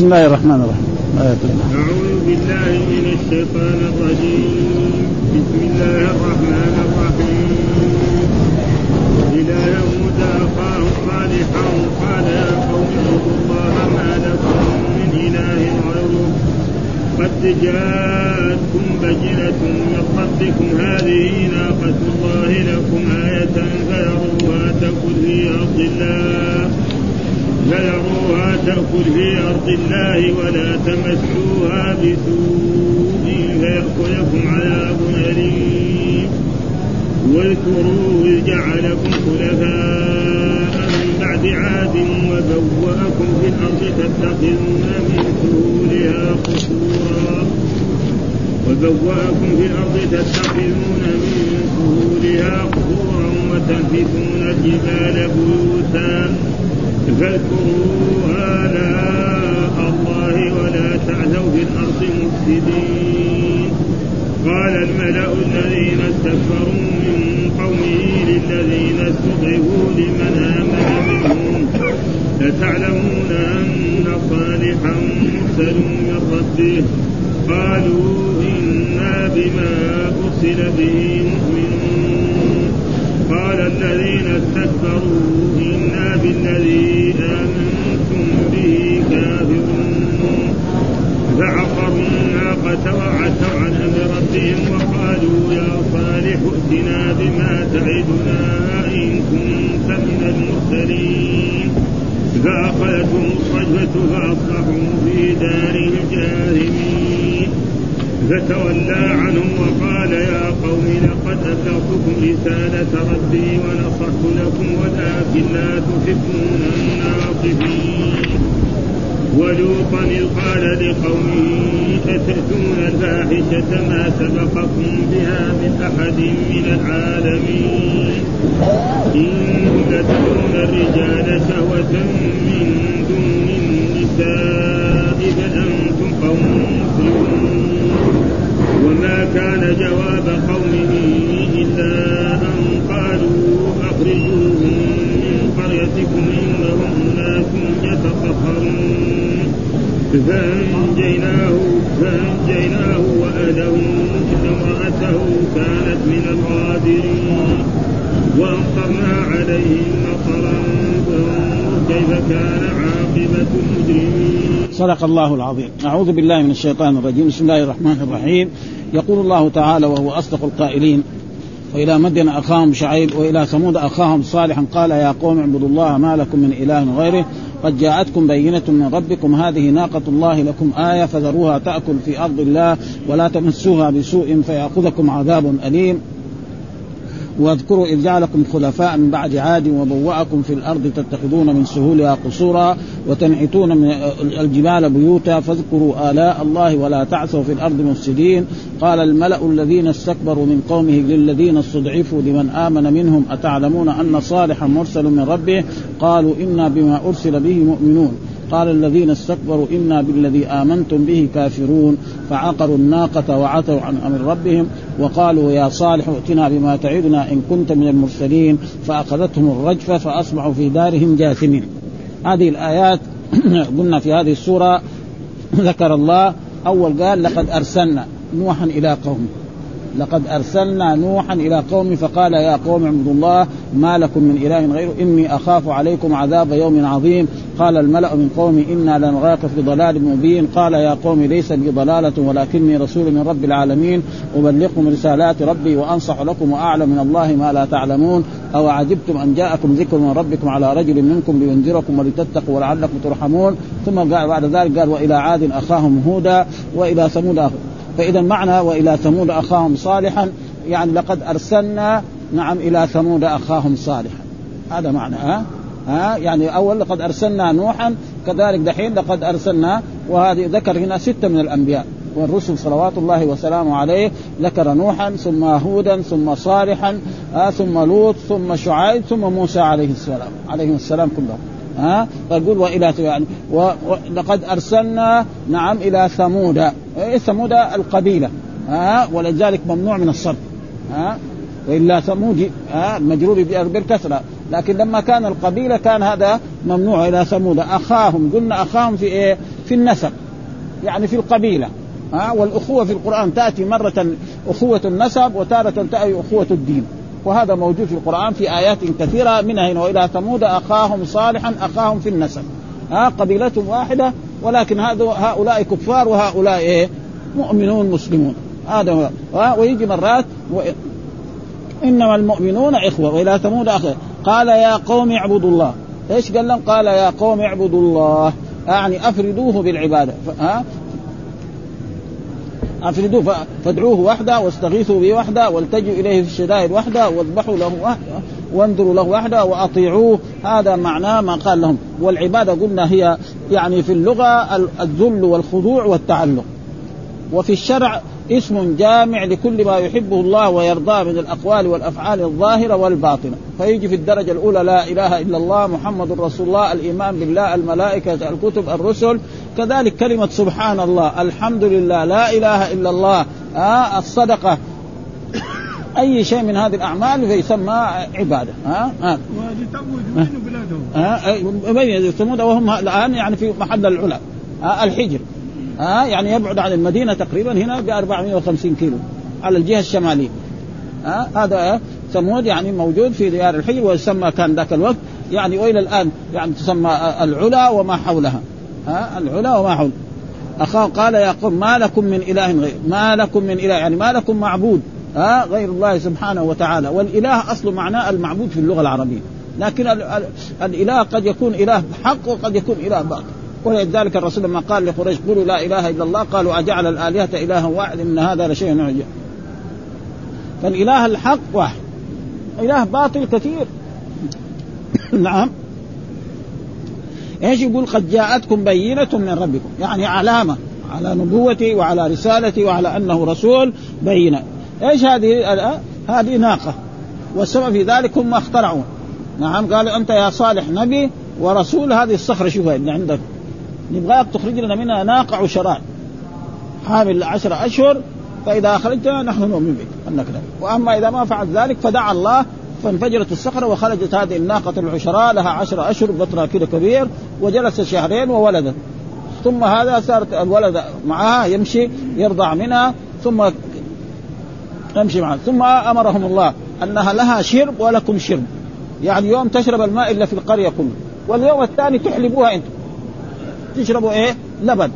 بسم الله الرحمن الرحيم. أعوذ بالله من الشيطان الرجيم. بسم الله الرحمن الرحيم. إلى يوم أخاه صالحا قال يا قوم اعبدوا الله ما لكم من إله غيره. قد جاءتكم بينة من ربكم. هذه ناقة الله لكم آية فيروها تأكل في أرض الله. فذروها تأكل في أرض الله ولا تمسوها بسوء فيأكلكم عذاب أليم. واذكروا إذ جعلكم خلفاء من بعد عاد وبوأكم في الأرض تتخذون من سهولها قصورا. وبوأكم في الأرض تتخذون من سهولها قصورا وتنفثون الجبال بيوتا. فاذكروا آلاء الله ولا تعثوا في الأرض مفسدين. قال الملأ الذين استكبروا من قومه للذين استضعفوا لمن آمن منهم. لتعلمون أن صالحا مرسل من ربه. قالوا إنا بما أرسل به مؤمنون. قال الذين استكبروا إنا بالذي آمنتم به كافرون. فعقروا الناقة وعتوا عن أمر ربهم وقالوا يا صالح ائتنا بما تعدنا إن كنت من المرسلين. فأخذتهم الصجفة فأصبحوا في دارهم جاثمين فتولى عنهم وقال يا قوم لقد أبلغتكم رسالة ربي ونصحت لكم ولكن لا تحبون الناصحين. ولوطا إذ قال لقومه أتأتون الفاحشة ما سبقكم بها من أحد من العالمين؟ إنهم لتدعون الرجال شهوة من دون النساء. بل أنتم قوم مسلمون. وما كان جواب قومه إلا أن قالوا أخرجوهم من قريتكم إنهم أناس يتطهرون. فأنجيناه فأنجيناه وأهله إلا امرأته كانت من الغابرين. وأمطرنا عليهم مطرا فانظر كيف كان عاقبة المجرمين. صدق الله العظيم، أعوذ بالله من الشيطان الرجيم، بسم الله الرحمن الرحيم، يقول الله تعالى وهو أصدق القائلين وإلى مدين أخاهم شعيب وإلى ثمود أخاهم صالحا قال يا قوم اعبدوا الله ما لكم من إله غيره قد جاءتكم بينة من ربكم. هذه ناقة الله لكم آية فذروها تأكل في أرض الله ولا تمسوها بسوء فيأخذكم عذاب أليم. واذكروا إذ جعلكم خلفاء من بعد عاد وبوأكم في الأرض تتخذون من سهولها قصورا. وتنحتون من الجبال بيوتا فاذكروا آلاء الله ولا تعثوا في الأرض مفسدين. قال الملأ الذين استكبروا من قومه للذين استضعفوا لمن آمن منهم أتعلمون أن صالحا مرسل من ربه؟ قالوا إنا بما أرسل به مؤمنون. قال الذين استكبروا إنا بالذي آمنتم به كافرون. فعقروا الناقة وعتوا عن أمر ربهم وقالوا يا صالح ائتنا بما تعدنا إن كنت من المرسلين. فأخذتهم الرجفة فأصبحوا في دارهم جاثمين. هذه الآيات قلنا في هذه السورة ذكر الله أول قال لقد أرسلنا نوحا إلى قومه. لقد أرسلنا نوحا إلى قومه فقال يا قوم اعبدوا الله ما لكم من إله غيره إني أخاف عليكم عذاب يوم عظيم. قال الملأ من قومي إنا لنراك في ضلال مبين. قال يا قوم ليس بي ضلالة ولكني رسول من رب العالمين. أبلغكم رسالات ربي وأنصح لكم وأعلم من الله ما لا تعلمون. أو عجبتم أن جاءكم ذكر من ربكم على رجل منكم لينذركم ولتتقوا ولعلكم ترحمون. ثم قال بعد ذلك قال وإلى عاد أخاهم هودا وإلى ثمود أخاهم فإذا معنى وإلى ثمود أخاهم صالحا. يعني لقد أرسلنا نعم إلى ثمود أخاهم صالحا. هذا معنى ها؟ ها؟ يعني أول لقد أرسلنا نوحا كذلك دحين لقد أرسلنا وهذه ذكر هنا ستة من الأنبياء والرسل صلوات الله وسلامه عليه ذكر نوحا ثم هودا ثم صالحا آه ثم لوط ثم شعيب ثم موسى عليه السلام عليهم السلام كلهم ها؟ فيقول وإلى يعني ولقد أرسلنا نعم إلى ثمود إيه؟ ثمود القبيلة ها؟ ولذلك ممنوع من الصرف ها؟ وإلا ثمود ها؟ مجرور بالكسره لكن لما كان القبيلة كان هذا ممنوع إلى ثمود أخاهم قلنا أخاهم في إيه؟ في النسب يعني في القبيلة. ها؟ والأخوة في القرآن تأتي مرة أخوة النسب وتارة تأتي أخوة الدين. وهذا موجود في القرآن في آيات كثيرة منها هنا والى ثمود أخاهم صالحا أخاهم في النسب. ها؟ قبيلتهم واحدة ولكن هؤلاء كفار وهؤلاء إيه؟ مؤمنون مسلمون. هذا ويجي مرات. إنما المؤمنون إخوة وإلى ثمود أخوة. قال يا قوم اعبدوا الله. إيش قال لهم؟ قال يا قوم اعبدوا الله. يعني أفردوه بالعبادة. ها؟ أفردوه. فادعوه وحده واستغيثوا به وحده والتجوا إليه في الشدائد وحده واذبحوا له وحده وانظروا له وحده وأطيعوه. هذا معناه ما قال لهم. والعبادة قلنا هي يعني في اللغة الذل والخضوع والتعلق. وفي الشرع اسم جامع لكل ما يحبه الله ويرضاه من الأقوال والأفعال الظاهرة والباطنة. فيجي في الدرجة الأولى لا إله إلا الله محمد رسول الله الإيمان بالله الملائكة الكتب الرسل. كذلك كلمة سبحان الله الحمد لله لا إله إلا الله آه الصدقة. أي شيء من هذه الأعمال فيسمى عبادة ها ها وهذه تبوي بين بلادهم بين ثمود وهم الآن يعني في محل العلا الحجر. ها يعني يبعد عن المدينة تقريبا هنا ب 450 كيلو على الجهة الشمالية. ها هذا ثمود يعني موجود في ديار الحجر ويسمى كان ذاك الوقت يعني وإلى الآن يعني تسمى العلا وما حولها. ها العلا وما حول. أخاه قال يا قوم ما لكم من إله غير ما لكم من إله يعني ما لكم معبود ها غير الله سبحانه وتعالى. والإله أصل معناه المعبود في اللغة العربية. لكن الإله قد يكون إله حق وقد يكون إله باطل. ولذلك الرسول لما قال لقريش قولوا لا إله إلا الله قالوا أجعل الآلهة إلها واحد إن هذا لشيء عجيب فالاله الحق واحد. إله باطل كثير. نعم. إيش يقول؟ قد جاءتكم بينة من ربكم. يعني علامة. على نبوتي وعلى رسالتي وعلى أنه رسول بينة. إيش هذه؟ هذه ناقة. والسبب في ذلك هم اخترعوا نعم قال أنت يا صالح نبي ورسول هذه الصخرة شوفها اللي عندك. نبغاك تخرج لنا منها ناقة عشراء حامل عشرة أشهر فإذا أخرجتها نحن نؤمن بك أنك نبي وأما إذا ما فعل ذلك فدعا الله فانفجرت الصخرة وخرجت هذه الناقة العشراء لها عشرة أشهر بطرها كده كبير وجلست شهرين وولدت. ثم هذا صارت الولد معها يمشي يرضع منها ثم يمشي معها. ثم أمرهم الله أنها لها شرب ولكم شرب. يعني يوم تشرب الماء إلا في القرية كله واليوم الثاني تحلبوها أنتم. تشربوا إيه؟ لبن.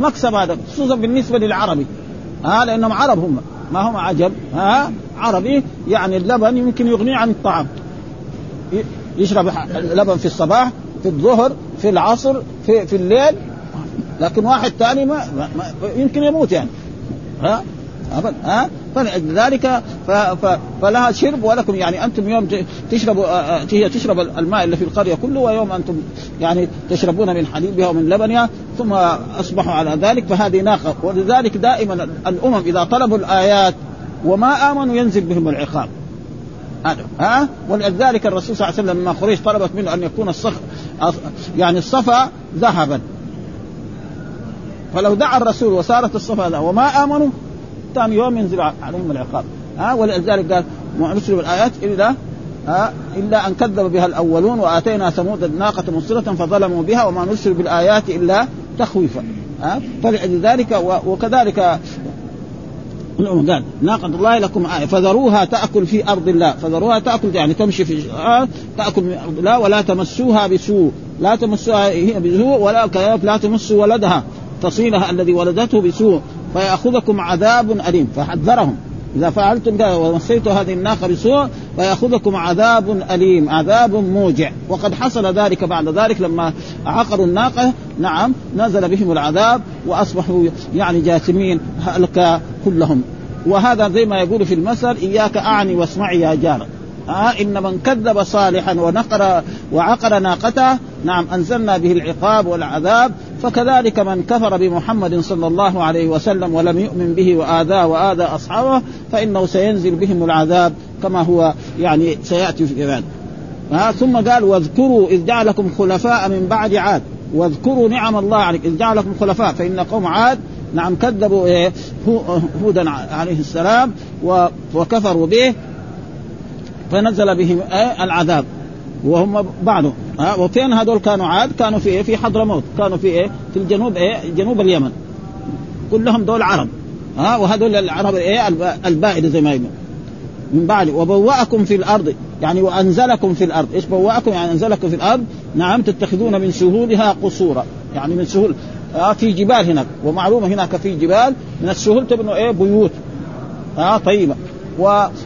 مكسب هذا خصوصا بالنسبة للعربي. ها لأنهم عرب هم. ما هم عجب. ها عربي يعني اللبن يمكن يغنيه عن الطعام. يشرب لبن في الصباح في الظهر في العصر في في الليل. لكن واحد ثاني ما, ما يمكن يموت يعني. ها؟ ابدا ها؟ فلذلك فلها شرب ولكم يعني أنتم يوم تشربوا هي تشرب الماء اللي في القرية كله ويوم أنتم يعني تشربون من حليبها ومن لبنها ثم أصبحوا على ذلك فهذه ناقة. ولذلك دائما الأمم إذا طلبوا الآيات وما آمنوا ينزل بهم العقاب. هذا ها؟ ولذلك الرسول صلى الله عليه وسلم لما قريش طلبت منه أن يكون الصخ يعني الصفا ذهبا. فلو دعا الرسول وصارت الصفا وما آمنوا ثاني يوم ينزل عليهم العقاب. ها ولذلك قال نرسل الايات إلا ها إلا أن كذب بها الأولون وآتينا ثمود الناقه مبصره فظلموا بها وما نرسل بالآيات إلا تخويفا. ها فلذلك وكذلك قال ناقة الله لكم آية فذروها تأكل في أرض الله. فذروها تأكل يعني تمشي في آه تأكل من أرض الله ولا تمسوها بسوء. لا تمسوها هي بسوء ولا لا تمسوا ولدها. فصيلها الذي ولدته بسوء. فيأخذكم عذاب أليم. فحذرهم. إذا فعلتم كذا ومسيت هذه الناقة بسوء فيأخذكم عذاب أليم عذاب موجع. وقد حصل ذلك بعد ذلك لما عقروا الناقة. نعم نزل بهم العذاب وأصبحوا يعني جاثمين هلك كلهم. وهذا زي ما يقول في المثل إياك أعني واسمعي يا جار. آه إن من كذب صالحا ونقر وعقر ناقته نعم أنزلنا به العقاب والعذاب فكذلك من كفر بمحمد صلى الله عليه وسلم ولم يؤمن به وآذاه وآذى أصحابه فإنه سينزل بهم العذاب كما هو يعني سيأتي في آه ثم قال واذكروا إذ جعلكم خلفاء من بعد عاد. واذكروا نعم الله عليك إذ جعلكم خلفاء فإن قوم عاد نعم كذبوا إيه هودا عليه السلام وكفروا به فنزل بهم إيه العذاب. وهم بعضهم. ها وفين هذول كانوا؟ عاد كانوا في إيه؟ في حضرموت. كانوا في إيه؟ في الجنوب إيه؟ جنوب اليمن. كلهم دول عرب. ها وهذول العرب إيه؟ البائده زي ما يقول من بعد وبوأكم في الأرض. يعني وأنزلكم في الأرض. إيش بوأكم؟ يعني أنزلكم في الأرض. نعم تتخذون من سهولها قصورا. يعني من سهول. آه في جبال هناك. ومعلومة هناك في جبال. من السهول تبنوا إيه؟ بيوت. آه طيبة.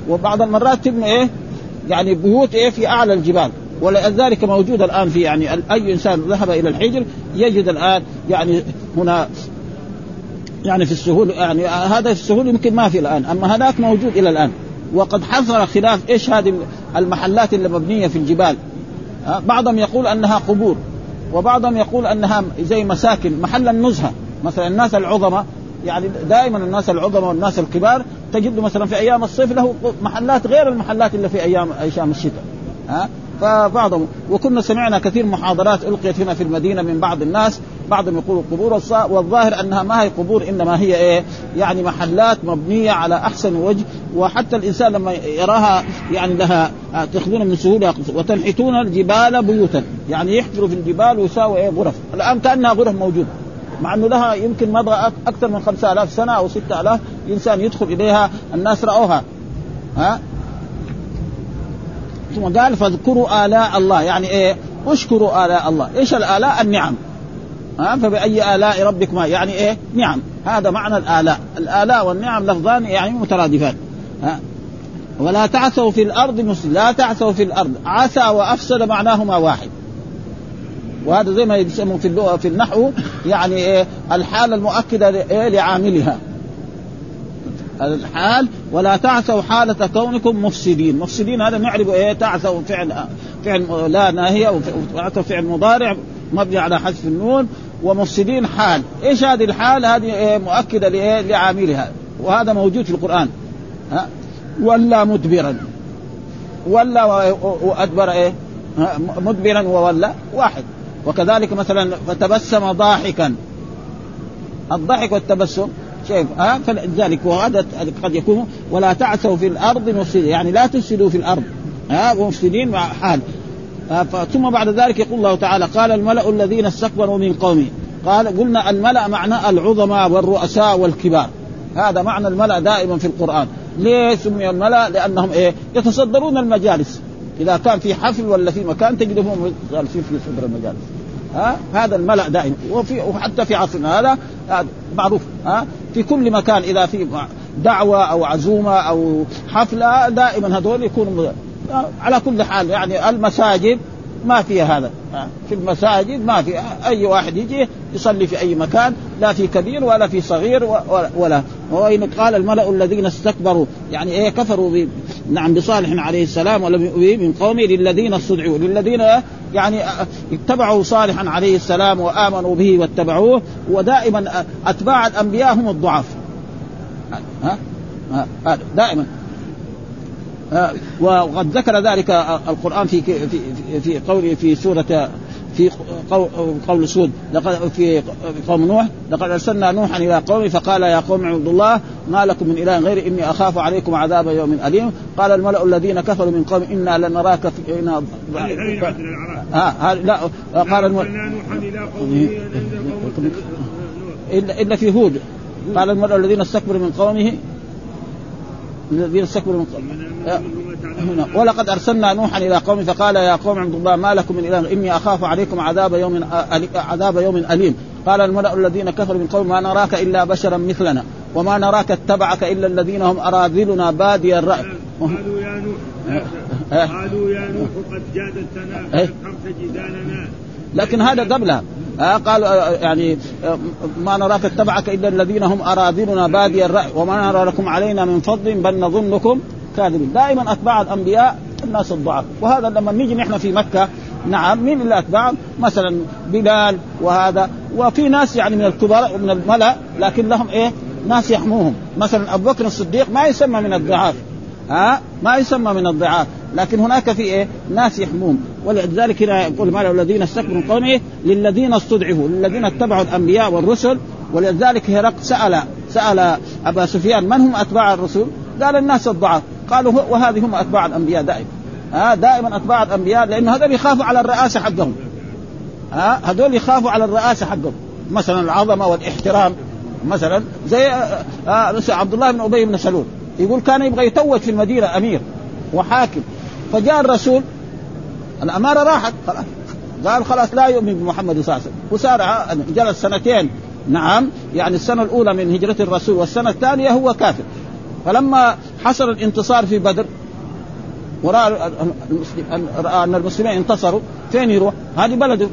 وبعض المرات تبنوا إيه؟ يعني بيوت إيه؟ في أعلى الجبال. ولذلك موجود الآن في يعني أي إنسان ذهب إلى الحجر يجد الآن يعني هنا يعني في السهول يعني هذا في السهول يمكن ما في الآن. أما هذاك موجود إلى الآن. وقد حصل خلاف إيش هذه المحلات اللي مبنية في الجبال. بعضهم يقول أنها قبور وبعضهم يقول أنها زي مساكن محل النزهة. مثلا الناس العظماء يعني دائما الناس العظماء والناس الكبار تجد مثلا في أيام الصيف له محلات غير المحلات اللي في أيام أيام الشتاء ها؟ فبعضهم وكنا سمعنا كثير محاضرات ألقيت هنا في المدينة من بعض الناس بعضهم يقول قبور والظاهر أنها ما هي قبور إنما هي إيه؟ يعني محلات مبنية على أحسن وجه وحتى الإنسان لما يراها يعني لها تاخذون من سهوله وتنحتون الجبال بيوتا يعني يحفروا في الجبال ويساووا إيه؟ غرف الآن كأنها غرف موجودة. مع أنه لها يمكن مضى أكثر من 5000 سنة أو 6000 إنسان يدخل إليها الناس رأوها. ها؟ ثم قال فاذكروا آلاء الله. يعني إيه؟ اشكروا آلاء الله. إيش الآلاء؟ النعم. ها؟ فبأي آلاء ربكما؟ يعني إيه؟ نعم. هذا معنى الآلاء. الآلاء والنعم لفظان يعني مترادفان. ها؟ ولا تعثوا في الأرض مسلم لا تعثوا في الأرض. عثى وأفسد معناهما واحد. وهذا زي ما يسموا في اللغة في النحو يعني الحالة المؤكدة إيه لعاملها. الحال ولا تعثوا حالة كونكم مفسدين. مفسدين هذا نعرف إيه تعثوا فعل فعل لا ناهية وتعثوا فعل مضارع مبني على حذف النون ومفسدين حال. إيش هذه الحال؟ هذه إيه مؤكدة لإيه لعاملها. وهذا موجود في القرآن. ها؟ ولا مدبرا. ولا وأدبر إيه مدبرا وولى واحد. وكذلك مثلا فتبسم ضاحكا. الضحك والتبسم شيء ها؟ فلذلك وهذا قد يكون ولا تعثوا في الأرض مفسدين يعني لا تفسدوا في الأرض ها؟ مفسدين مع حال. ثم بعد ذلك يقول الله تعالى قال الملأ الذين استكبروا من قومه قال قلنا الملأ معناه العظماء والرؤساء والكبار. هذا معنى الملأ دائما في القرآن. ليه سمي الملأ؟ لأنهم إيه؟ يتصدرون المجالس. إذا كان في حفل ولا في مكان تجدهم جالسين في صدر المجالس. ها؟ هذا الملأ دائما وفي وحتى في عصرنا هذا معروف. ها؟ في كل مكان إذا في دعوة أو عزومة أو حفلة دائما هذول يكونوا على كل حال يعني المساجد ما فيها هذا. في المساجد ما في. أي واحد يجي يصلي في أي مكان لا في كبير ولا في صغير ولا. وإن قال الملأ الذين استكبروا يعني إيه كفروا ب... نعم بصالح عليه السلام ولم من قومه للذين استدعوا للذين يعني اتبعوا صالحا عليه السلام وآمنوا به واتبعوه. ودائما أتباع الأنبياء هم الضعاف. ها؟ دائما. وقد ذكر ذلك القرآن في في في قوله في سورة في قول سود. لقد في قوم نوح لقد أرسلنا نوحا إلى قومه فقال يا قوم اعبدوا الله ما لكم من إله غير إني أخاف عليكم عذاب يوم أليم. قال الملأ الذين كفروا من قوم إنا لنراك في إنا ها لا قال قومه إلا في هود. قال الملأ الذين استكبروا من قومه الذين استكبروا من قومه هنا. ولقد أرسلنا نوحا إلى قومه فقال يا قوم اعبدوا الله ما لكم من إله إني أخاف عليكم عذاب يوم عذاب يوم أليم. قال الملأ الذين كفروا من قوم ما نراك إلا بشرا مثلنا وما نراك اتبعك إلا الذين هم أراذلنا بادي الرأي. قالوا يا نوح. قالوا يا نوح قد جادلتنا فاكثرت جدالنا. لكن هذا قبلها. آه قالوا آه يعني آه ما نراك اتبعك إلا الذين هم أراذلنا بادي الرأي وما نرى لكم علينا من فضل بل نظنكم كاذبين. دائما أتباع الأنبياء الناس الضعاف وهذا لما نيجي نحن في مكة نعم مين اللي مثلا بلال وهذا. وفي ناس يعني من الكبار من الملأ لكن لهم إيه؟ ناس يحموهم. مثلا أبو بكر الصديق ما يسمى من الضعاف. ها؟ ما يسمى من الضعاف. لكن هناك في إيه؟ ناس يحمون. ولذلك هنا يقول ما الذين استكبروا من قومه للذين استضعفوا للذين اتبعوا الأنبياء والرسل. ولذلك هرق سأل سأل أبا سفيان من هم أتباع الرسل؟ قال الناس الضعاف. قالوا وهذه هم أتباع الأنبياء دائما. ها؟ دائما أتباع الأنبياء لأنه هذول يخافوا على الرئاسة حقهم. ها؟ هذول يخافوا على الرئاسة حقهم. مثلا العظمة والإحترام. مثلا زي آه، آه، عبد الله بن أبي بن سلول. يقول كان يبغى يتوج في المدينة أمير وحاكم. فجاء الرسول الأمارة راحت خلاص. قال خلاص لا يؤمن بمحمد صلى الله عليه وسلم. وصار جلس سنتين. نعم يعني السنة الأولى من هجرة الرسول والسنة الثانية هو كافر. فلما حصل الانتصار في بدر وراى راى أن المسلمين انتصروا فين يروح؟ هذه بلده.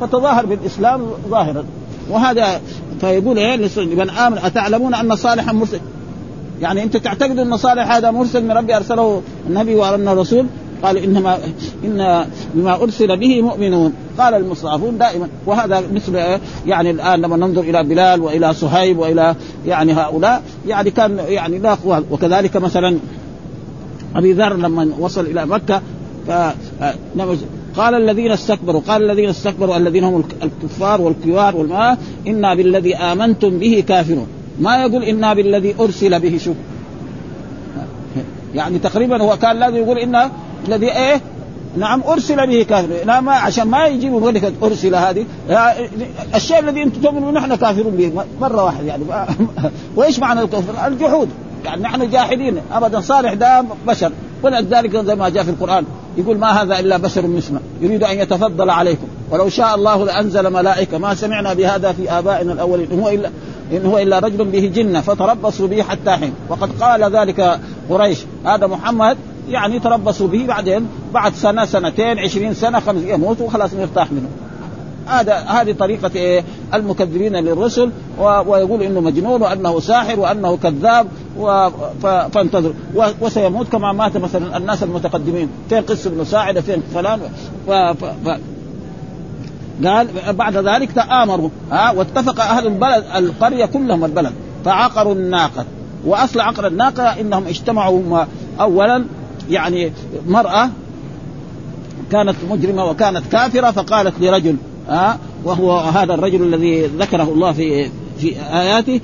فتظاهر بالإسلام ظاهرا. وهذا فيقول إيه لمن امن أتعلمون أن صالحا مرسل يعني انت تعتقد ان صالح هذا مرسل من ربي ارسله النبي وارسل الرسول؟ قال انما إن بما أرسل به مؤمنون. قال المصطفون دائما. وهذا مثل يعني الآن لما ننظر إلى بلال وإلى صهيب وإلى يعني هؤلاء يعني كان يعني لا قوة وكذلك مثلا أبي ذر لما وصل إلى مكة ف قال الذين استكبروا قال الذين استكبروا الذين هم الكفار والكوار والما إنا بالذي آمنتم به كافرون. ما يقول إنا بالذي أرسل به شوف. يعني تقريبا هو كان لازم يقول ان الذي إيه؟ نعم أرسل به كافر. لا ما عشان ما يجيبوا ملكة أرسل هذه. الشيء الذي أنتم تؤمنون نحن كافرون به. مرة واحدة يعني. وإيش معنى الكفر؟ الجحود. يعني نحن جاحدين. ابدا صالح ده بشر. ولذلك زي ما جاء في القرآن يقول ما هذا إلا بشر مثلنا يريد أن يتفضل عليكم. ولو شاء الله لأنزل ملائكة ما سمعنا بهذا في آبائنا الأولين إن هو الا إن هو إلا رجل به جنة فتربصوا به حتى حين. وقد قال ذلك قريش هذا محمد يعني تربصوا به بعدين بعد سنة سنتين عشرين سنة خمس يموت وخلاص نرتاح منه. هذا هذه طريقة إيه؟ المكذبين للرسل ويقول إنه مجنون وأنه ساحر وأنه كذاب فانتظروا وسيموت كما مات مثلا الناس المتقدمين. فين قس بن ساعدة؟ فين فلان؟ ف... ف... ف... قال بعد ذلك تآمروا. ها؟ واتفق أهل البلد القرية كلهم البلد. فعقروا الناقة. وأصل عقر الناقة إنهم اجتمعوا اولا يعني مرأة كانت مجرمة وكانت كافرة فقالت لرجل ها وهو هذا الرجل الذي ذكره الله في في آياته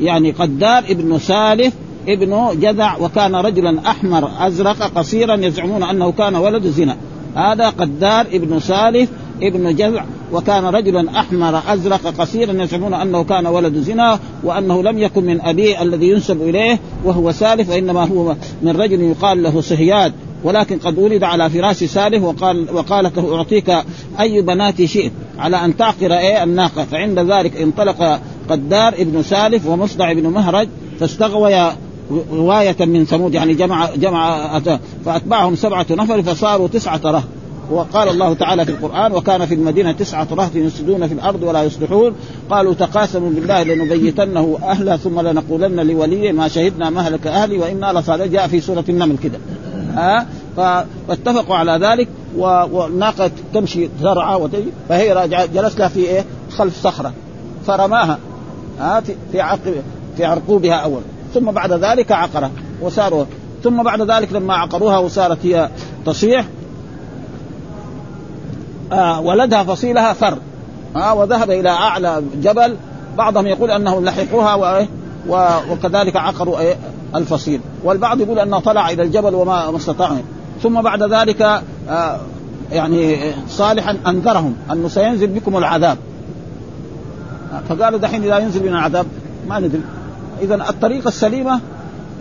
يعني قدار ابن سالف ابن جذع وكان رجلا أحمر أزرق قصيرا يزعمون أنه كان ولد زنا. هذا قدار ابن سالف ابن جذع وكان رجلا أحمر أزرق قصيرا يزعمون أنه كان ولد زنا وأنه لم يكن من أبيه الذي ينسب إليه وهو سالف وإنما هو من رجل يقال له صهياد ولكن قد ولد على فراش سالف وقال وقالت له أعطيك أي بناتي شئت. على أن تعقر إيه الناقة. فعند ذلك انطلق قدار ابن سالف ومصدع بن مهرج فاستغوي رواية من ثمود يعني جمع جمع فأتبعهم سبعة نفر فصاروا تسعة رهط. وقال الله تعالى في القرآن وكان في المدينة تسعة رهط يفسدون في الأرض ولا يصلحون. قالوا تقاسموا بالله لنبيتنه أهلا ثم لنقولن لوليه ما شهدنا مهلك أهلي وإنا لصادق جاء في سورة النمل كده. ها؟ فاتفقوا على ذلك والناقة تمشي وتجي فهي جلس لها في إيه؟ خلف صخرة فرماها ها في عقب في عرقوبها أول ثم بعد ذلك عقرها وصاروا. ثم بعد ذلك لما عقروها وصارت هي تصيح آه ولدها فصيلها فر وذهب إلى أعلى جبل بعضهم يقول أنهم لحقوها وكذلك عقروا الفصيل. والبعض يقول أنه طلع إلى الجبل وما استطاع ثم بعد ذلك آه يعني صالحا أنذرهم انه سينزل بكم العذاب. فقالوا دحين إذا ينزل بنا العذاب ما ندري. اذا الطريقة السليمة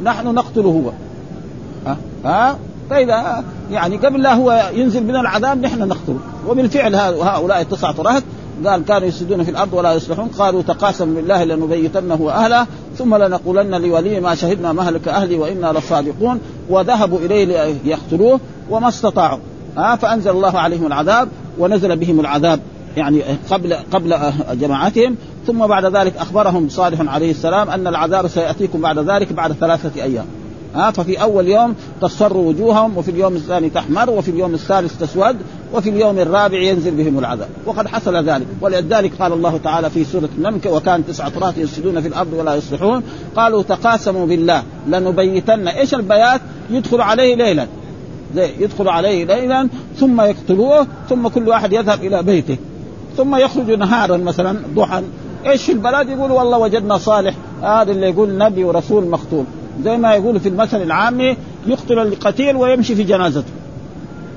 نحن نقتله هو. ها, ها؟ فإذا يعني قبل لا هو ينزل بنا العذاب نحن نقتله. وبالفعل هؤلاء التسعة رهط قال كانوا يفسدون في الأرض ولا يصلحون. قالوا تقاسم بالله لنبيتنه وأهله. ثم لنقولن لولي ما شهدنا مهلك أهلي وإنا لصادقون وذهبوا إليه ليقتلوه وما استطاعوا. ها فأنزل الله عليهم العذاب ونزل بهم العذاب يعني قبل قبل جماعتهم. ثم بعد ذلك أخبرهم صالح عليه السلام أن العذاب سيأتيكم بعد ذلك بعد ثلاثة أيام. ها ففي أول يوم تصفر وجوههم وفي اليوم الثاني تحمر وفي اليوم الثالث تسود وفي اليوم الرابع ينزل بهم العذاب. وقد حصل ذلك. ولذلك قال الله تعالى في سورة النمل وكان تسعة رات يفسدون في الأرض ولا يصلحون. قالوا تقاسموا بالله لنبيتن. إيش البيات؟ يدخل عليه ليلا. زي يدخل عليه ليلا ثم يقتلوه ثم كل واحد يذهب إلى بيته. ثم يخرج نهارا مثلا ضحى. إيش في البلد يقول والله وجدنا صالح. هذا اللي يقول نبي ورسول مقتول زي ما يقولوا في المثل العامي يقتل القتيل ويمشي في جنازته.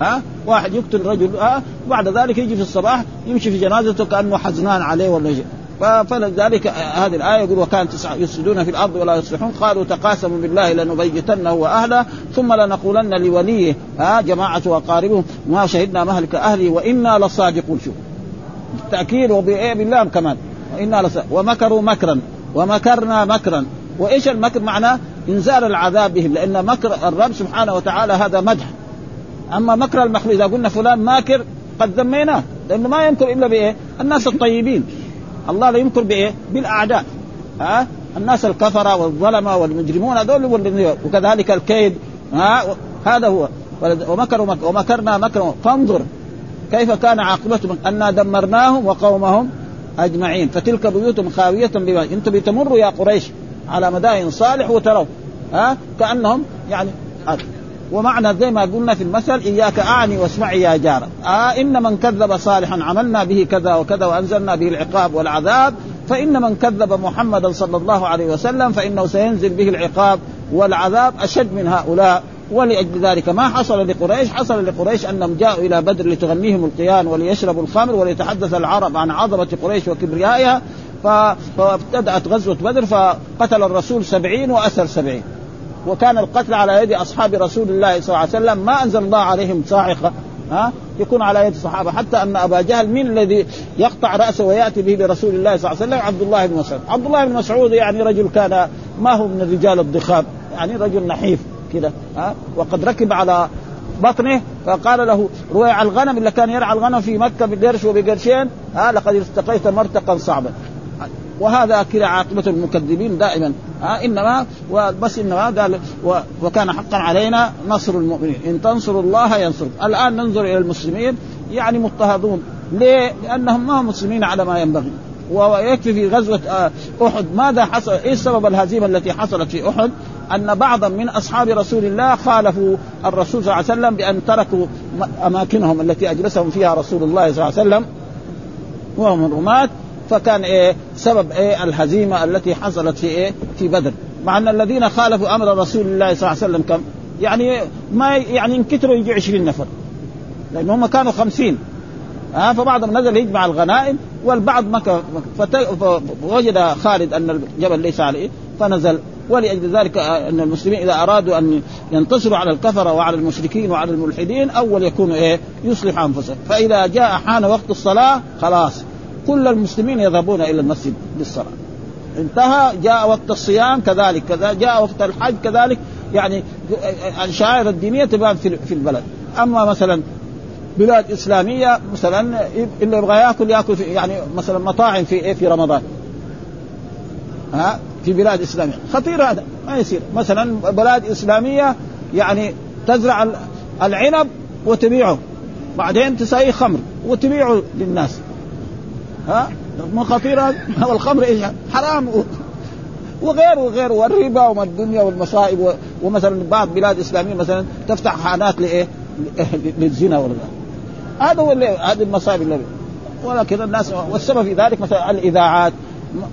ها؟ واحد يقتل رجل ها؟ بعد ذلك يجي في الصباح يمشي في جنازته كأنه حزنان عليه ولا شيء. فلذلك هذه الآية يقول وكان تسعة يفسدون في الأرض ولا يصلحون قالوا تقاسموا بالله لنبيتنه وأهله ثم لنقولن لوليه ها؟ جماعة واقاربه ما شهدنا مهلك اهله وإنا لصادقون شوف بالتاكيد وبايه بالله كمان. وإنا لصادقون ومكروا مكرا ومكرنا مكرا. وإيش المكر؟ معناه انزال العذاب بهم لأن مكر الرب سبحانه وتعالى هذا مدح. أما مكر المخلوق إذا قلنا فلان ماكر قد ذميناه لأنه ما يمكر إلا بإيه؟ الناس الطيبين. الله لا يمكر بإيه؟ بالأعداء. ها؟ الناس الكفرة والظلمة والمجرمون هذول وكذلك الكيد. ها؟ هذا هو. ومكروا ومكرنا مكرا فانظر كيف كان عاقبتهم. أنا دمرناهم وقومهم أجمعين. فتلك بيوتهم خاوية بما أنتم بتمروا يا قريش. على مدائن صالح وتروا ها؟ كأنهم يعني ومعنى زي ما قلنا في المثل إياك أعني واسمعي يا جار. آه إن من كذب صالحا عملنا به كذا وكذا وأنزلنا به العقاب والعذاب. فإن من كذب محمدا صلى الله عليه وسلم فإنه سينزل به العقاب والعذاب أشد من هؤلاء. ولأجل ذلك ما حصل لقريش؟ حصل لقريش أنهم جاءوا إلى بدر لتغنيهم القيان وليشربوا الخمر وليتحدث العرب عن عظمة قريش وكبريائها. فابتدأت غزوة بدر فقتل الرسول سبعين وأسر سبعين. وكان القتل على يد أصحاب رسول الله صلى الله عليه وسلم. ما أنزل الله عليهم صاعقة ها؟ يكون على يد الصحابه حتى أن أبا جهل من الذي يقطع رأسه ويأتي به لرسول الله صلى الله عليه وسلم؟ عبد الله بن مسعود، عبد الله بن مسعود يعني رجل كان ما هو من الرجال الضخام يعني رجل نحيف كذا ها؟ وقد ركب على بطنه فقال له رويع الغنم اللي كان يرعى الغنم في مكة بقرش وبقرشين ها؟ لقد استقيت مرتقا صعبا. وهذا كذا عاقبة المكذبين دائما. ها إنما بس إنما قال وكان حقا علينا نصر المؤمنين. إن تنصروا الله ينصركم. الآن ننظر إلى المسلمين يعني مضطهدون. ليه؟ لأنهم ما هم مسلمين على ما ينبغي. ويكفي في غزوة آه، أحد. ماذا حصل؟ إيه سبب الهزيمة التي حصلت في أحد؟ أن بعضا من أصحاب رسول الله خالفوا الرسول صلى الله عليه وسلم بأن تركوا أماكنهم التي أجلسهم فيها رسول الله صلى الله عليه وسلم. وهم الرماة فكان إيه سبب إيه؟ الهزيمة التي حصلت في إيه؟ في بدر. مع أن الذين خالفوا أمر رسول الله صلى الله عليه وسلم كم؟ يعني ما يعني انكتروا يجي 20 نفر. لأن هم كانوا خمسين. ها؟ فبعضهم نزل يجمع الغنائم والبعض مكة فوجد خالد أن الجبل ليس عليه فنزل. ولأجل ذلك أن المسلمين إذا أرادوا أن ينتصروا على الكفرة وعلى المشركين وعلى الملحدين أول يكونوا إيه؟ يصلح أنفسهم. فإذا جاء حان وقت الصلاة خلاص. كل المسلمين يذهبون إلى المسجد للصلاة. انتهى جاء وقت الصيام كذلك كذا جاء وقت الحج كذلك. يعني الشعائر الدينية تبان في البلد. أما مثلا بلاد إسلامية مثلا اللي يبغى يأكل يأكل في يعني مثلا مطاعم في إيه في رمضان. ها؟ في بلاد إسلامية. خطير هذا ما يصير. مثلا بلاد إسلامية يعني تزرع العنب وتبيعه. بعدين تساويه خمر وتبيعه للناس. ها؟ مو خطيره والخمر إيش؟ حرام. وغيره وغيره والربا وما الدنيا والمصائب ومثلا بعض بلاد إسلامية مثلا تفتح خانات لإيه؟ للزنا ولا هذا هو هذه المصائب اللي ولكن الناس والسبب في ذلك مثلا الإذاعات.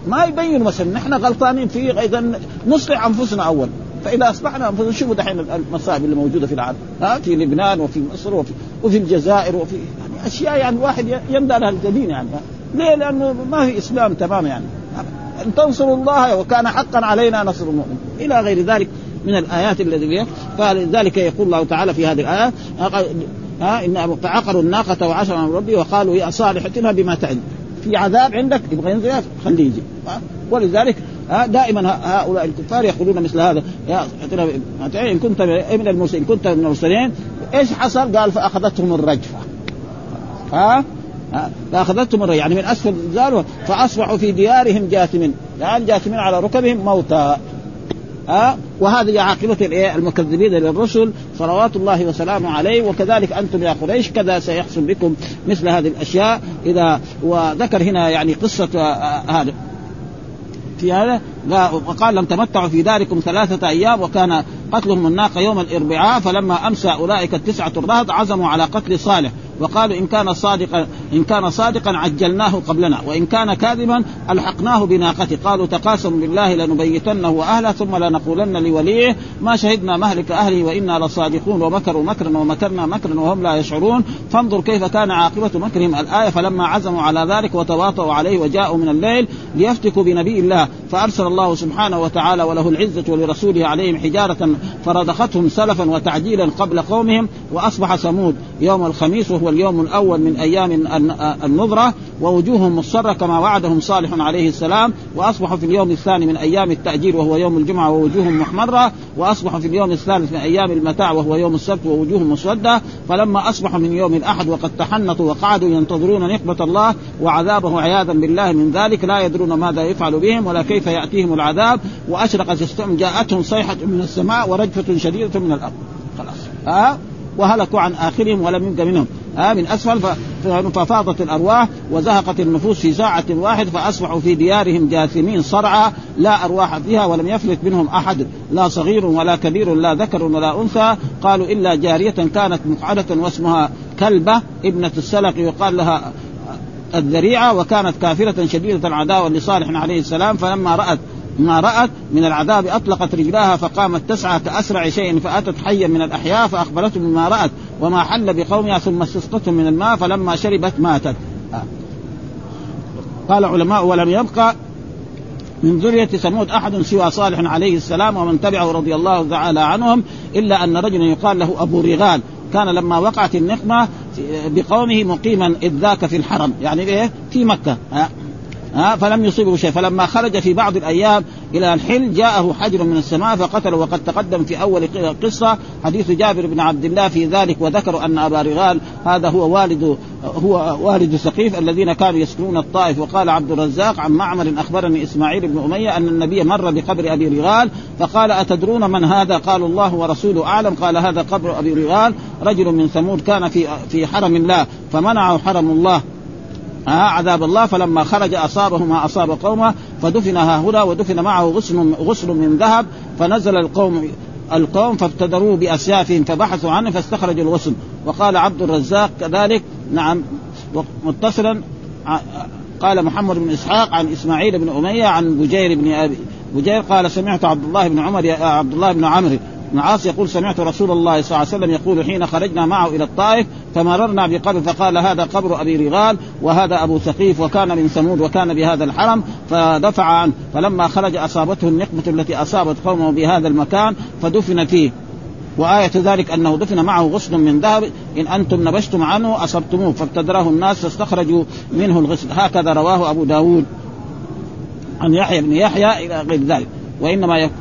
ما يبين مثلا نحن غلطانين في اذا نصلح أنفسنا أول. فإذا اصلحنا أنفسنا شوفوا دحين المصائب اللي موجودة في العالم. ها؟ في لبنان وفي مصر وفي, وفي الجزائر وفي يعني أشياء يعني واحد يندى لها الجبين يعني. ليه؟ لأنه ما في إسلام تمام يعني. أن تنصروا الله وكان حقا علينا نصر المؤمن إلى غير ذلك من الآيات فيها فلذلك يقول الله تعالى في هذه الآية ها إن فعقروا الناقة وعشر من ربي وقالوا يا صالح ائتنا بما تعد. في عذاب عندك يبغى ينزل خليه يجي. ولذلك دائما هؤلاء الكفار يقولون مثل هذا. يا إن كنت من المرسلين إن كنت من المرسلين إيش حصل؟ قال فأخذتهم الرجفة. ها فأخذتهم الريح يعني من أسفل الزال فأصبحوا في ديارهم جاثمين. يعني جاثمين على ركبهم موتى. ها؟ وهذه عاقبة المكذبين للرسل. صلوات الله وسلامه عليه. وكذلك أنتم يا قريش كذا سيحصل بكم مثل هذه الأشياء. إذا وذكر هنا يعني قصة هذا في هذا؟ وقال لم تمتعوا في داركم ثلاثة أيام وكان قتلهم الناقة يوم الأربعاء فلما أمسى أولئك التسعة الرهط عزموا على قتل صالح. وقالوا إن كان صادقا إن كان صادقا عجلناه قبلنا وإن كان كاذبا ألحقناه بناقته. قالوا تقاسم بالله لنبيتنه وأهله ثم لنقولن لوليه ما شهدنا مهلك أهله وإنا لصادقون. ومكروا مكرا ومكرنا مكرا وهم لا يشعرون. فانظر كيف كان عاقبة مكرهم. الآية فلما عزموا على ذلك وتواطؤوا عليه وجاءوا من الليل ليفتكوا بنبي الله. فأرسل الله سبحانه وتعالى وله العزة ولرسوله عليهم حجارة فرضختهم سلفا وتعجيلا قبل قومهم وأصبح ثمود. يوم الخميس وهو اليوم الأول من أيام النظرة ووجوههم مصرة كما وعدهم صالح عليه السلام واصبحوا في اليوم الثاني من أيام التأجير وهو يوم الجمعة ووجوههم محمرة واصبحوا في اليوم الثالث من أيام المتاع وهو يوم السبت ووجوههم مسودة فلما اصبحوا من يوم الأحد وقد تحنطوا وقعدوا ينتظرون نقمة الله وعذابه عياذا بالله من ذلك لا يدرون ماذا يفعل بهم ولا كيف يأتيهم العذاب وأشرقت السماء جاءتهم صيحة من السماء ورجفة شديدة من الأرض. خلاص. ها؟ أه؟ وهلكوا عن آخرهم ولم يبق منهم. ها من أسفل ففاضت الأرواح وزهقت النفوس في ساعة واحد فأصبحوا في ديارهم جاثمين صرعى لا أرواح فيها ولم يفلت منهم أحد لا صغير ولا كبير لا ذكر ولا أنثى. قالوا إلا جارية كانت مقعدة واسمها كلبة ابنة السلق يقال لها الذريعة وكانت كافرة شديدة العداوة لصالح عليه السلام. فلما رأت ما رأت من العذاب أطلقت رجلاها فقامت تسعى كأسرع شيء فأتت حيا من الأحياء فأخبرتهم بما رأت. وما حل بقومها ثم استسقتهم من الماء فلما شربت ماتت. آه. قال علماء ولم يبقى من ذرية ثمود أحد سوى صالح عليه السلام ومن تبعه رضي الله تعالى عنهم إلا أن رجلا يقال له أبو رغال. كان لما وقعت النقمة بقومه مقيما إذ ذاك في الحرم. يعني إيه؟ في مكة. ها فلم يصيبه شيء. فلما خرج في بعض الأيام إلى الحل جاءه حجر من السماء فقتله وقد تقدم في أول قصة حديث جابر بن عبد الله في ذلك وذكروا أن أبا رغال هذا هو والد هو والد سقيف الذين كانوا يسكنون الطائف. وقال عبد الرزاق عن معمر أخبرني إسماعيل بن أمية أن النبي مر بقبر أبي رغال فقال أتدرون من هذا؟ قالوا الله ورسوله أعلم. قال هذا قبر أبي رغال رجل من ثمود كان في في حرم الله فمنعه حرم الله. ها عذاب الله فلما خرج اصابه ما أصاب قومه فدفن ها هنا ودفن معه غسل غسل من ذهب فنزل القوم القوم فابتدروا باسيافهم فبحثوا عنه فاستخرجوا الغسل وقال عبد الرزاق كذلك نعم متصلا قال محمد بن إسحاق عن إسماعيل بن أمية عن بجير بن ابي بجير قال سمعت عبد الله بن عمر عبد الله بن عمرو عاص يقول سمعت رسول الله صلى الله عليه وسلم يقول حين خرجنا معه إلى الطائف فمررنا بقبر فقال هذا قبر أبي رغال وهذا أبو ثقيف وكان من ثمود وكان بهذا الحرم فدفع عنه فلما خرج أصابته النقمة التي أصابت قومه بهذا المكان فدفن فيه. وآية ذلك أنه دفن معه غصن من ذهب إن أنتم نبشتم عنه أصبتموه فابتدراه الناس فاستخرجوا منه الغسل هكذا رواه أبو داود عن يحيى بن يحيى إلى غير ذلك. وإنما يك...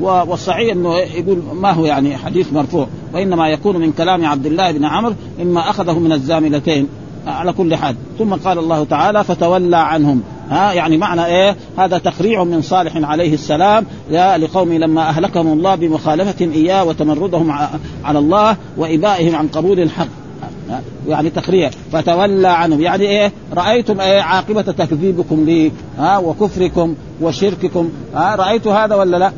والصحيح إنه يقول ما هو يعني حديث مرفوع. وإنما يكون من كلام عبد الله بن عمرو اما أخذه من الزاملتين على كل حال. ثم قال الله تعالى فتولى عنهم. ها يعني معنى إيه؟ هذا تقريع من صالح عليه السلام لقوم لما أهلكهم الله بمخالفة إياه وتمردهم على الله وإبائهم عن قبول الحق. يعني تقريع فتولى عنهم. يعني إيه؟ رأيتم إيه؟ عاقبة تكذيبكم لي ها؟ وكفركم وشرككم ها؟ رأيتوا هذا ولا لا؟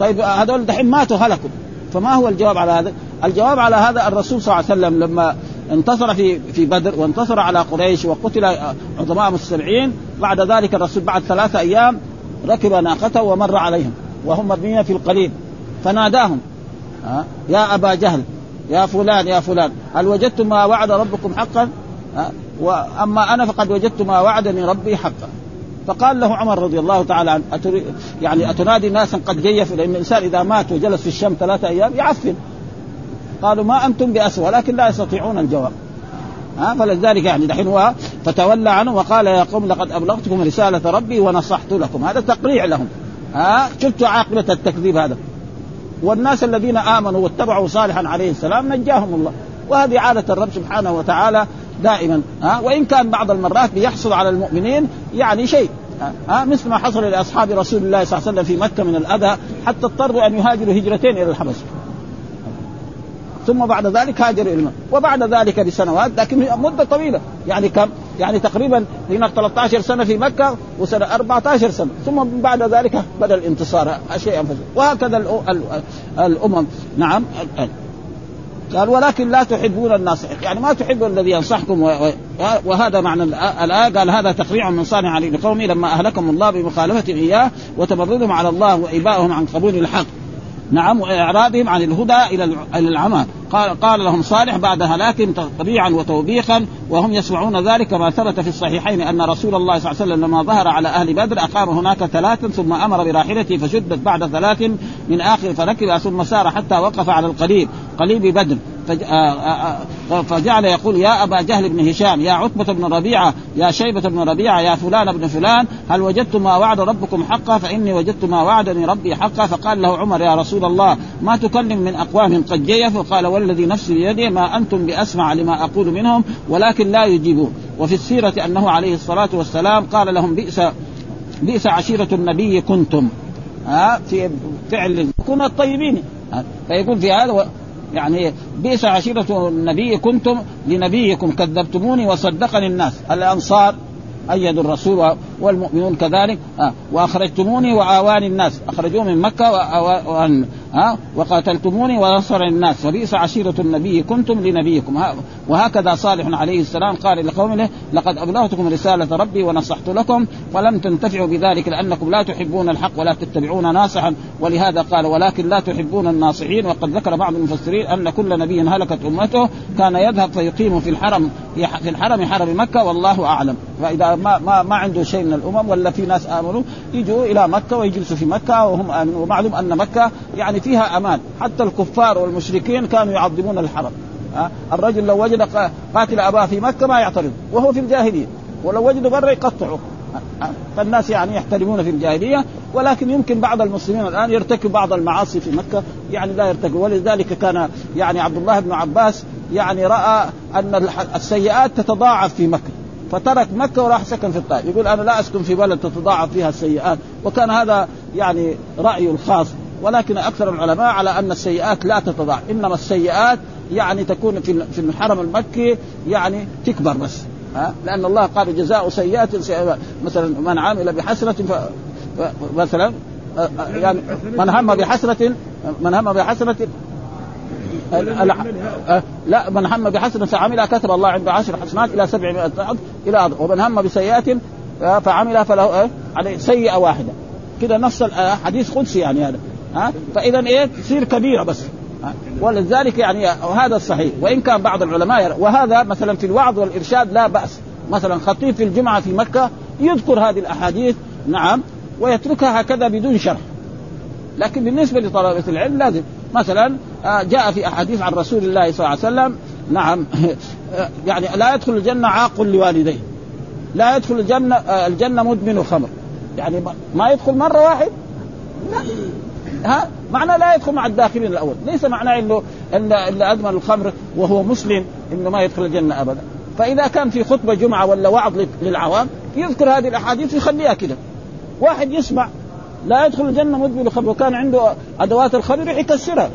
طيب هذول دحين ماتوا هلكوا. فما هو الجواب على هذا؟ الجواب على هذا الرسول صلى الله عليه وسلم لما انتصر في في بدر وانتصر على قريش وقتل عظماء السبعين بعد ذلك الرسول بعد ثلاثة أيام ركب ناقته ومر عليهم وهم مبنيين في القليل. فناداهم يا أبا جهل يا فلان يا فلان. هل وجدتم ما وعد ربكم حقا؟ واما أنا فقد وجدت ما وعدني ربي حقا. فقال له عمر رضي الله تعالى عنه أتري يعني أتنادي ناسا قد جيفوا لأن الإنسان إذا مات وجلس في الشام ثلاثة أيام يعفن. قالوا ما أنتم باسوء ولكن لا يستطيعون الجواب. ها؟ فلذلك يعني دحين هو فتولى عنه وقال يا قوم لقد أبلغتكم رسالة ربي ونصحت لكم. هذا تقريع لهم. ها؟ شفتوا عاقبة التكذيب هذا. والناس الذين آمنوا واتبعوا صالحا عليه السلام نجاهم الله. وهذه عادة الرب سبحانه وتعالى دائما ها؟ وإن كان بعض المرات بيحصل على المؤمنين يعني شيء ها؟ مثل ما حصل لأصحاب رسول الله صلى الله عليه وسلم في مكة من الأذى حتى اضطروا أن يهاجروا هجرتين إلى الحبشه ثم بعد ذلك هاجروا إلى وبعد ذلك بسنوات لكن مدة طويلة. يعني كم؟ يعني تقريبا هناك 13 سنة في مكة وسنة 14 سنة ثم بعد ذلك بدأ الانتصار شيئا وهكذا الأمم. نعم. قال ولكن لا تحبون الناصحين يعني ما تحبون الذي ينصحكم. وهذا معنى الآية. قال هذا تقريع من صانع لقومه لما أهلكم الله بمخالفة إياه وتمردهم على الله وإبائهم عن قبول الحق. نعم واعراضهم عن الهدى إلى العمى قال قال لهم صالح بعد هلاكهم تطبيعا وتوبيخا وهم يسمعون ذلك ما ثبت في الصحيحين أن رسول الله صلى الله عليه وسلم لما ظهر على أهل بدر أقام هناك ثلاثا ثم أمر براحلته فشدت بعد ثلاث من آخر فركب ثم سار حتى وقف على القليب قليب بدر. فجعل يقول يا أبا جهل بن هشام يا عتبة بن ربيعة يا شيبة بن ربيعة يا فلان بن فلان هل وجدتم ما وعد ربكم حقا؟ فإني وجدت ما وعدني ربي حقا. فقال له عمر يا رسول الله ما تكلم من أقوام قد جيفوا. قال والذي نفسي بيده ما أنتم بأسمع لما أقول منهم ولكن لا يجيبون وفي السيرة أنه عليه الصلاة والسلام قال لهم بئس بئس عشيرة النبي كنتم. ها في فعل كنا الطيبين. فيقول في هذا يعني بئس عشيرة النبي كنتم لنبيكم كذبتموني وصدقني الناس. الأنصار أيدوا الرسول والمؤمنون كذلك آه وأخرجتموني وآواني الناس. أخرجوه من مكة ها? وقاتلتموني ونصر الناس. وبئس عشيرة النبي. كنتم لنبيكم. وهكذا صالح عليه السلام قال لقومه لقد أبلغتكم رسالة ربي ونصحت لكم ولم تنتفعوا بذلك لأنكم لا تحبون الحق ولا تتبعون ناصحا. ولهذا قال ولكن لا تحبون الناصحين. وقد ذكر بعض المفسرين أن كل نبي هلكت أمته كان يذهب فيقيم في الحرم في الحرم حرم مكة والله أعلم. فإذا ما ما, ما عنده شيء من الأمم ولا في ناس آمنوا يجوا إلى مكة ويجلسوا في مكة وهم ومعلوم أن مكة يعني فيها أمان. حتى الكفار والمشركين كانوا يعظمون الحرم. الرجل لو وجد قاتل أباه في مكة ما يعترض. وهو في الجاهلية. ولو وجده برا يقطعه. فالناس يعني يحترمون في الجاهلية. ولكن يمكن بعض المسلمين الآن يرتكب بعض المعاصي في مكة. يعني لا يرتكب. ولذلك كان يعني عبد الله بن عباس يعني رأى أن السيئات تتضاعف في مكة. فترك مكة وراح سكن في الطائف. يقول أنا لا أسكن في بلد تتضاعف فيها السيئات. وكان هذا يعني رايه الخاص. ولكن أكثر العلماء على أن السيئات لا تتضاعف. إنما السيئات يعني تكون في في الحرم المكي يعني تكبر بس. ها؟ لأن الله قال جزاء سيئات مثلا من عمل بحسنه ف... مثلا يعني من هم بحسنه من هم بحسنه لا من هم بحسنه فعملها كتب الله عنده عشر حسنات إلى 700 ضعف إلى ومن هم بسيئة فعملها فله عليه سيئة واحدة. كده نفس الحديث قدسي يعني هذا. ها؟ فإذا إيه؟ تصير كبيرة بس. ولذلك يعني وهذا الصحيح. وإن كان بعض العلماء وهذا مثلا في الوعظ والإرشاد لا بأس. مثلا خطيب في الجمعة في مكة يذكر هذه الأحاديث نعم ويتركها هكذا بدون شرح. لكن بالنسبة لطلبة العلم لازم. مثلا آه، جاء في أحاديث عن رسول الله صلى الله عليه وسلم نعم يعني لا يدخل الجنة عاق لوالديه. لا يدخل الجنة آه، الجنة مدمن خمر. يعني ما يدخل مرة واحد؟ لا. ها معنى لا يدخل مع الداخلين الأول. ليس معناه إنه ان اللي أدمن الخمر وهو مسلم إنه ما يدخل الجنة ابدا. فإذا كان في خطبة جمعة ولا وعظ للعوام يذكر هذه الأحاديث ويخليها كده. واحد يسمع لا يدخل الجنة مدمن الخمر وكان عنده أدوات الخمر يكسرها.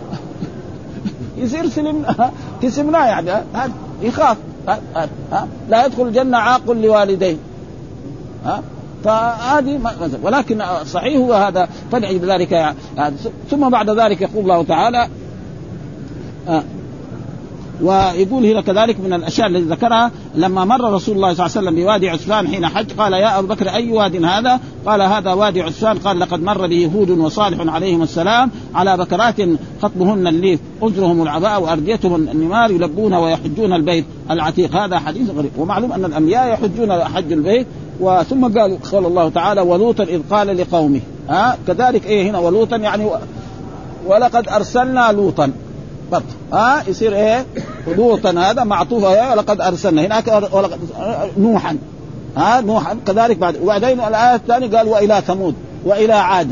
يصير سلم تسمناه يعني ها يخاف ها, ها لا يدخل الجنة عاق لوالديه ها. فهذه ولكن صحيح هو هذا فدعي بذلك ثم بعد ذلك يقول الله تعالى آه ويقول هنا كذلك من الأشياء التي ذكرها لما مر رسول الله صلى الله عليه وسلم بوادي عسفان حين حج قال يا أبو بكر أي واد هذا؟ قال هذا وادي عسفان قال لقد مر به هود وصالح عليهم السلام على بكرات خطبهن الليف أجرهم العباء وأرديتهم النمار يلبون ويحجون البيت العتيق. هذا حديث غريب. ومعلوم أن الأنبياء يحجون حج البيت وثم قال قال الله تعالى ولوطا اذ قال لقومه. ها كذلك إيه هنا؟ ولوطا يعني ولقد ارسلنا لوطا. برضه ها يصير إيه؟ لوطا. هذا معطوف. إيه ولقد أرسلنا. هناك ولقد نوحا. ها نوحا. كذلك بعد. وبعدين الآية الثانية قال وإلى ثمود. وإلى عاد.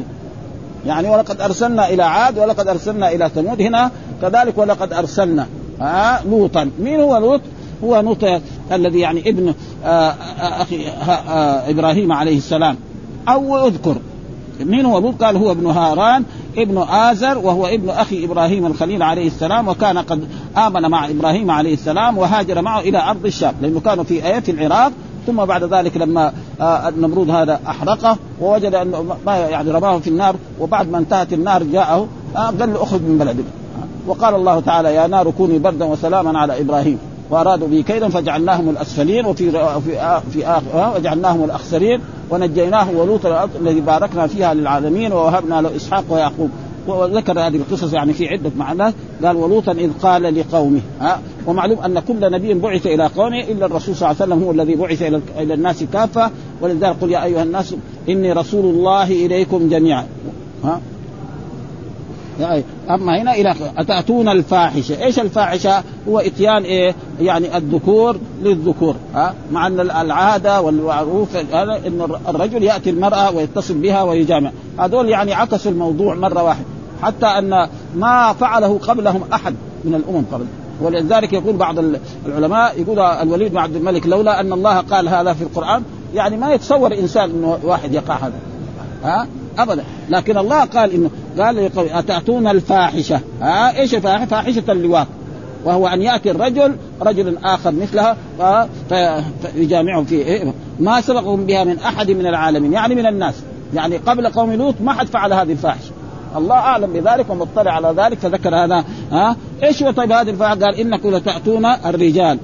يعني ولقد أرسلنا إلى عاد ولقد أرسلنا إلى ثمود. هنا كذلك ولقد أرسلنا. ها لوطا. مين هو لوط؟ هو لوط الذي يعني ابن آه، آه، أخي آه، إبراهيم عليه السلام. أو أذكر. مين هو لوط؟ قال هو ابن هاران ابن آزر وهو ابن أخي إبراهيم الخليل عليه السلام وكان قد آمن مع إبراهيم عليه السلام وهاجر معه إلى أرض الشام لأنه كانوا في آيات العراق. ثم بعد ذلك لما النمرود هذا أحرقه ووجد أنه ما يعني رماه في النار وبعد ما انتهت النار جاءه قال له اخرج من بلدك. وقال الله تعالى يا نار كوني بردا وسلاما على إبراهيم. وأرادوا به كيدا فجعلناهم الأسفلين وفي في في اخر وجعلناهم الأخسرين ونجيناه ولوطا الذي باركنا فيها للعالمين ووهبنا له إسحاق ويعقوب. وذكر هذه القصص يعني في عدة معنى قال ولوطا إذ قال لقومه ها؟ ومعلوم أن كل نبي بعث إلى قومه إلا الرسول صلى الله عليه وسلم هو الذي بعث إلى إلى الناس كافة. ولذلك قل يا أيها الناس إني رسول الله إليكم جميعا ها؟ أما هنا إلى أتأتون الفاحشة، إيش الفاحشة؟ هو إتيان إيه؟ يعني الذكور للذكور، ها؟ مع أن العادة والمعروف هذا ان الرجل يأتي المرأة ويتصل بها ويجامع، هذول يعني عكسوا الموضوع مرة واحدة، حتى أن ما فعله قبلهم أحد من الأمم قبل. ولذلك يقول بعض العلماء يقول الوليد بن عبد الملك لولا أن الله قال هذا في القرآن يعني ما يتصور إنسان إنه واحد يقع هذا. ها؟ أبدا. لكن الله قال إنه قال أتأتون الفاحشة؟ ها إيش الفاحشة؟ فاحشة اللواط. وهو أن يأتي الرجل رجل آخر مثلها فيجامعهم في إيه؟ ما سبقهم بها من أحد من العالمين يعني من الناس. يعني قبل قوم لوط ما حد فعل هذه الفاحشة. الله أعلم بذلك ومطلع على ذلك فذكر هذا ها. إيش هو طيب هذه الفاحشة؟ قال إنكم لتأتون الرجال.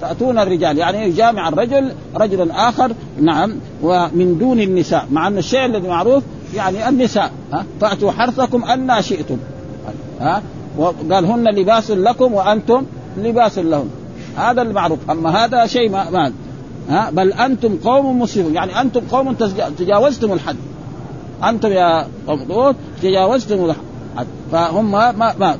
تأتون الرجال يعني يجامع الرجل رجلا آخر نعم ومن دون النساء مع أن الشيء الذي معروف يعني النساء ها فأتوا حرثكم أن شئتم ها وقال هن لباس لكم وأنتم لباس لهم هذا المعروف أما هذا شيء ما, ما ها بل أنتم قوم مسلمون يعني أنتم قوم تجاوزتم الحد أنتم يا قوم تجاوزتم الحد فهم ما, ما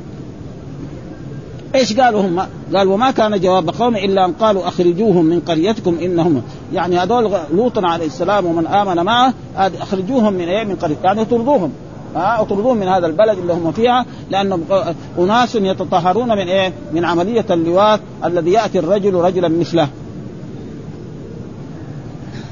إيش قالوا هم؟ قال وما كان جواب قوم إلا أن قالوا أخرجوهم من قريتكم انهم يعني هذول لوط عليه السلام ومن آمن معه أخرجوهم من من قرية يعني اطردوهم اطردوهم من هذا البلد اللي هم فيها لأنهم أناس يتطهرون من إيه؟ من عملية اللواط الذي يأتي الرجل رجلا مثله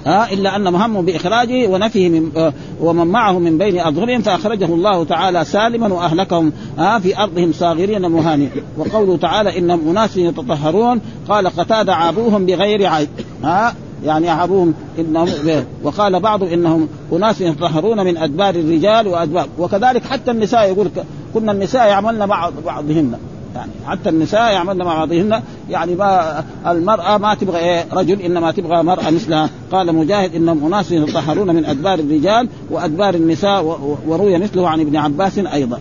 ها إلا أن مهم بإخراجه ونفيه من آه، ومن معه من بين اظهرهم فأخرجه الله تعالى سالما وأهلكهم ها في أرضهم صاغرين مهانين وقوله تعالى انهم أناس يتطهرون قال قتاد عابوهم بغير عيب. ها يعني عابوهم إنهم وقال بعض إنهم أناس يتطهرون من أدبار الرجال وأدبار. وكذلك حتى النساء يقول كنا النساء يعملن مع بعضهن. يعني. حتى النساء يعملن مع بعضهن يعني ما المرأة ما تبغى إيه؟ رجل إنما تبغى مرأة مثلها. قال مجاهد إنهم أناس يتطهرون من أدبار الرجال وأدبار النساء وروي مثله عن ابن عباس أيضا.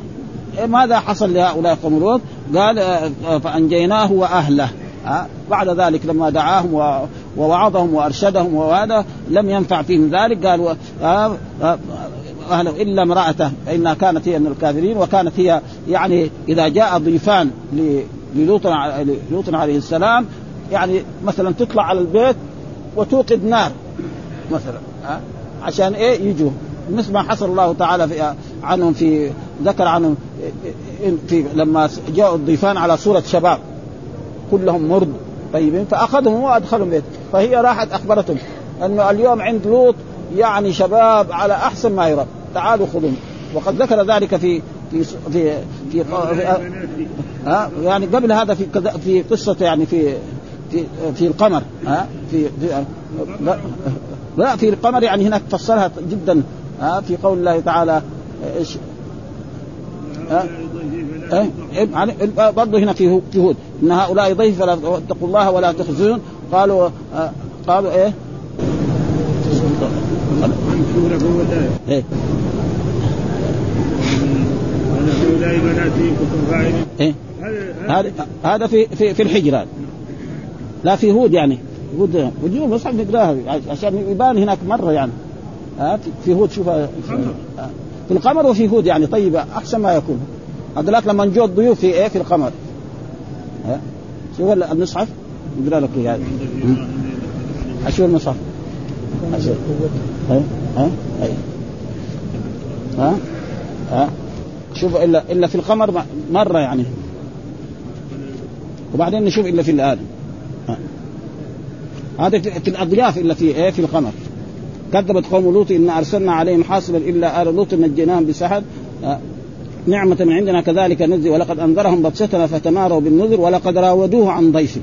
إيه ماذا حصل لهؤلاء قوم لوط؟ قال آه، آه، فأنجيناه وأهله. ها آه، بعد ذلك لما دعاهم ووعظهم وأرشدهم وهذا لم ينفع فيهم ذلك قال اهله إلا امرأته فإنها كانت هي من الكافرين وكانت هي يعني إذا جاء ضيفان للوط لوط عليه السلام يعني مثلا تطلع على البيت وتوقد نار مثلا عشان إيه؟ يجوا. مثل ما حصل الله تعالى في عنهم في ذكر عنهم في لما جاءوا الضيفان على صورة شباب كلهم مرد طيبين فأخذهم وأدخلهم بيت. فهي راحت أخبرتهم أنه اليوم عند لوط يعني شباب على أحسن ما يرى تعالوا خذوهم وقد ذكر ذلك في في في في, في ها يعني قبل هذا في في قصة يعني في في في القمر ها في, في لا, لا في القمر يعني هناك فسرها جدا ها في قول الله تعالى إيش؟ إيه يعني برضه هنا في في هود. إن هؤلاء ضيف فلا اتقوا الله ولا تخزون. قالوا قالوا إيه؟ إيه. هؤلاء بناتي إيه؟ هذا هذا في في في الحجر لا في هود يعني. هود وجوه مصحف نقراها عشان يبان هناك مرة يعني. ها في هود شوف. في القمر وفي هود يعني. طيبه أحسن ما يكون. هذولاك لما جو الضيوف في إيه؟ في القمر. ها؟ شوف المصحف. نقرأ لك إياه. أشوف المصحف. أشوف. ها؟ ها؟ ها؟ شوف الا إلا في القمر مرة يعني. وبعدين نشوف إلا في الآن. هذا في الأضياف إلا في إيه في القمر. كذبت قوم لوط إن أرسلنا عليهم حاصبا إلا آل لوط نجيناهم بسحر. نعمة من عندنا كذلك نجزي. ولقد أنذرهم بطشتنا فتماروا بالنذر ولقد راودوه عن ضيفه.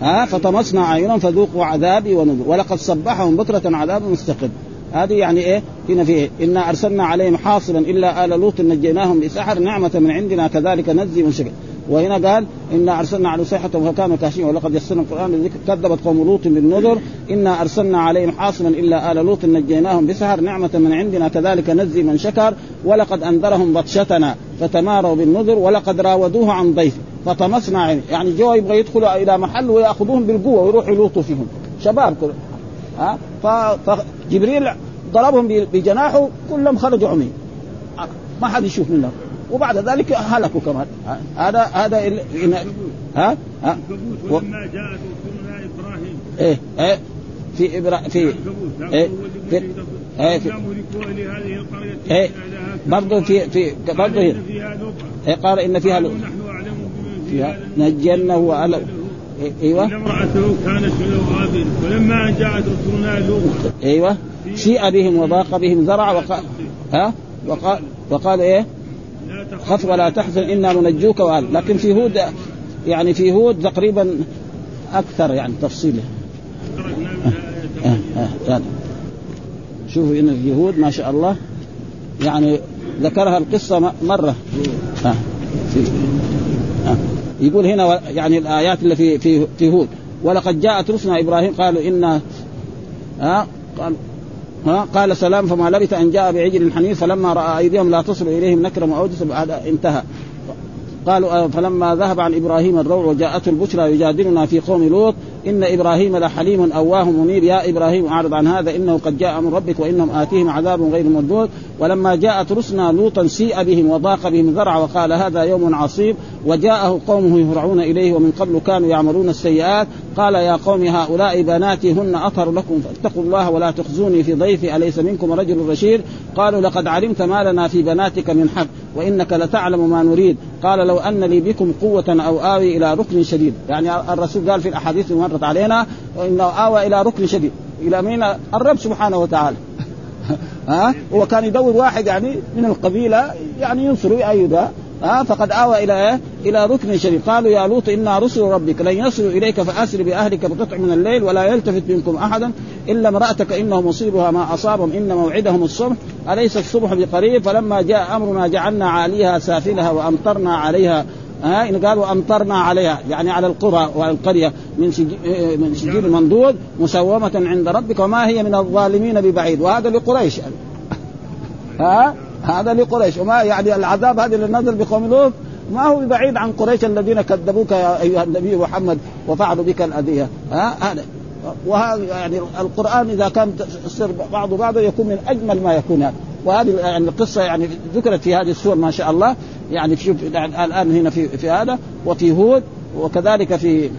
ها؟ فطمسنا أعينهم فذوقوا عذابي ونذر. ولقد صبحهم بكرة عذاب مستقر. هذه يعني إيه؟ هنا في إنا أرسلنا عليهم حاصبا إلا آل لوط نجيناهم بسحر نعمة من عندنا كذلك نجزي من شكر. وهنا قال إنا أرسلنا على صيحة فكانوا كاشفين ولقد يسرنا القرآن للذكر. كذبت قوم لوط بالنذر. إنا أرسلنا عليهم حاصبا إلا آل لوط نجيناهم بسحر نعمة من عندنا كذلك نجزي من شكر. ولقد أنذرهم بطشتنا فتماروا بالنذر ولقد راودوه عن ضيفه فطمسنا عينه يعني جو يبغى يدخلوا إلى محل ويأخذوهم بالقوة ويروحوا يلوطوا فيهم. شباب ها؟ فجبريل ضربهم بجناحه كلهم خرجوا عمي. ما حد يشوف منهم. وبعد ذلك هلكوا كمان. هذا هذا ها؟ ها؟ ولما جاءت رسولنا إبراهيم. إيه إيه في إبرا في إيه في إيه في إيه برضه في في برضه هنا. إيه قال إن فيها أعلم فيها. نجينه وأهله. إيوه. امرأته كانت من الغابرين ولما جاءت رسولنا لوط إيوه. شيء بهم وضاق بهم ذرع وقال ها؟ وقال وقال إيه؟ خف ولا تحزن إنا منجوك وآل لكن في هود يعني في هود تقريبا أكثر يعني تفصيله شوفوا إن اليهود ما شاء الله يعني ذكرها القصة مرة. ها يقول هنا يعني الآيات اللي في في هود. ولقد جاءت رسلنا إبراهيم قالوا إنا ها قال ها قال سلام فما لبث أن جاء بعجل حنيف فلما رأى أيديهم لا تصل إليهم نكرم وأوجس انتهى. قالوا فلما ذهب عن إبراهيم الروع وجاءته البشرى يجادلنا في قوم لوط إن إبراهيم لحليم أواه منيب. يا إبراهيم أعرض عن هذا إنه قد جاء من ربك وإنهم آتيهم عذاب غير مردود. ولما جاءت رسلنا لوطا سيء بهم وضاق بهم ذرع وقال هذا يوم عصيب. وجاءه قومه يهرعون إليه ومن قبل كانوا يعملون السيئات. قال يا قوم هؤلاء بناتي هن أطهر لكم فاتقوا الله ولا تخزوني في ضيفي أليس منكم رجل رشيد؟ قالوا لقد علمت ما لنا في بناتك من حق. وإنك لتعلم ما نريد. قال لو أن لي بكم قوة أو آوي إلى ركن شديد. يعني الرسول قال في الأحاديث اللي مرت علينا إنه آوى إلى ركن شديد. إلى مين الرب سبحانه وتعالى. ها؟ هو كان يدور واحد يعني من القبيلة يعني ينصر ويأيده ها فقد آوى إلى إيه؟ إلى ركن شديد قالوا يا لوط إنا رسل ربك. لن يصلوا إليك فأسر بأهلك بقطع من الليل ولا يلتفت منكم أحدا إلا امرأتك إنه مصيبها ما أصابهم. إن موعدهم الصبح. أليس الصبح بقريب؟ فلما جاء أمرنا جعلنا عاليها سافلها وأمطرنا عليها. ها إن قالوا أمطرنا عليها يعني على القرى والقرية من من سجيل منضود مسومة عند ربك وما هي من الظالمين ببعيد. وهذا لقريش. ها؟ هذا لقريش. وما يعني العذاب هذا اللي نزل بقوم لوط ما هو بعيد عن قريش الذين كذبوك يا أيها النبي محمد وفعلوا بك الأذية. ها؟ هذا. وهذا يعني القرآن إذا كان يصير بعض بعضه يكون من أجمل ما يكون هذا. وهذه يعني القصة يعني ذكرت في هذه السور ما شاء الله. يعني شوف الآن هنا في في هذا. وفي هود. وكذلك في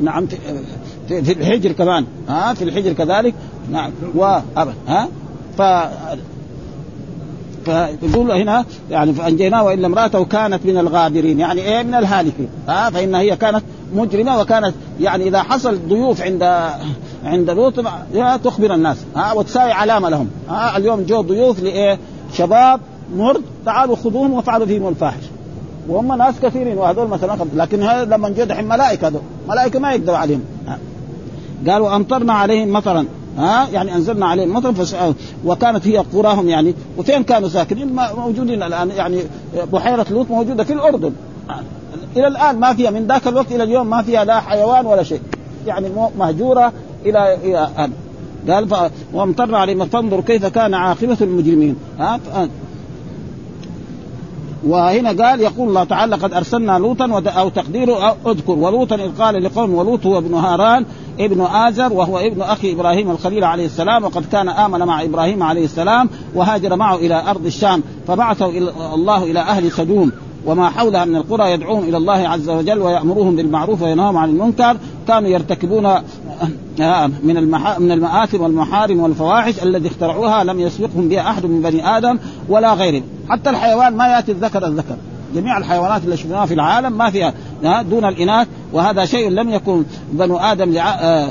نعم في, في الحجر كمان. ها؟ في الحجر كذلك. نعم. و ها؟ ف فيقول هنا يعني فأنجيناه والا امراته كانت من الغابرين. يعني إيه؟ من الهالكين ها؟ فإن هي كانت مجرمة وكانت يعني إذا حصل ضيوف عند عند لوط تخبر الناس. ها؟ وتساوي علامة لهم. ها؟ اليوم جو ضيوف لإيه؟ شباب مرض تعالوا خذوهم وافعلوا فيهم الفاحش. وهم ناس كثيرين وهذول مثلا لكن هذا لما جو دحين ملائكه هذول ملائكة ما يقدروا عليهم. قالوا أمطرنا عليهم مطرا ها؟ يعني أنزلنا عليهم مطر فسأل وكانت هي قراهم يعني وفين كانوا ساكنين؟ موجودين الآن يعني بحيرة لوط موجودة في الأردن. إلى الآن ما فيها من ذاك الوقت إلى اليوم ما فيها لا حيوان ولا شيء. يعني مهجورة إلى إلى الآن. قال وامطرنا عليهم. فانظر كيف كان عاقبة المجرمين. ها؟ وهنا قال يقول الله تعالى قد أرسلنا لوطا أو تقديره اذكر. ولوطا إذ قال لقوم ولوط هو ابن هاران ابن آزر وهو ابن أخي إبراهيم الخليل عليه السلام وقد كان آمن مع إبراهيم عليه السلام وهاجر معه إلى أرض الشام فبعثه الله إلى أهل سدوم. وما حولها من القرى يدعون إلى الله عز وجل ويأمرهم بالمعروف وينهاهم عن المنكر. كانوا يرتكبون آه، من من المآثم والمحارم والفواحش الذي اخترعوها لم يسبقهم بها أحد من بني آدم ولا غيرهم. حتى الحيوان ما يأتي الذكر الذكر. جميع الحيوانات اللي شفناها في العالم ما فيها دون الإناث وهذا شيء لم يكن بنو آدم لع... آه،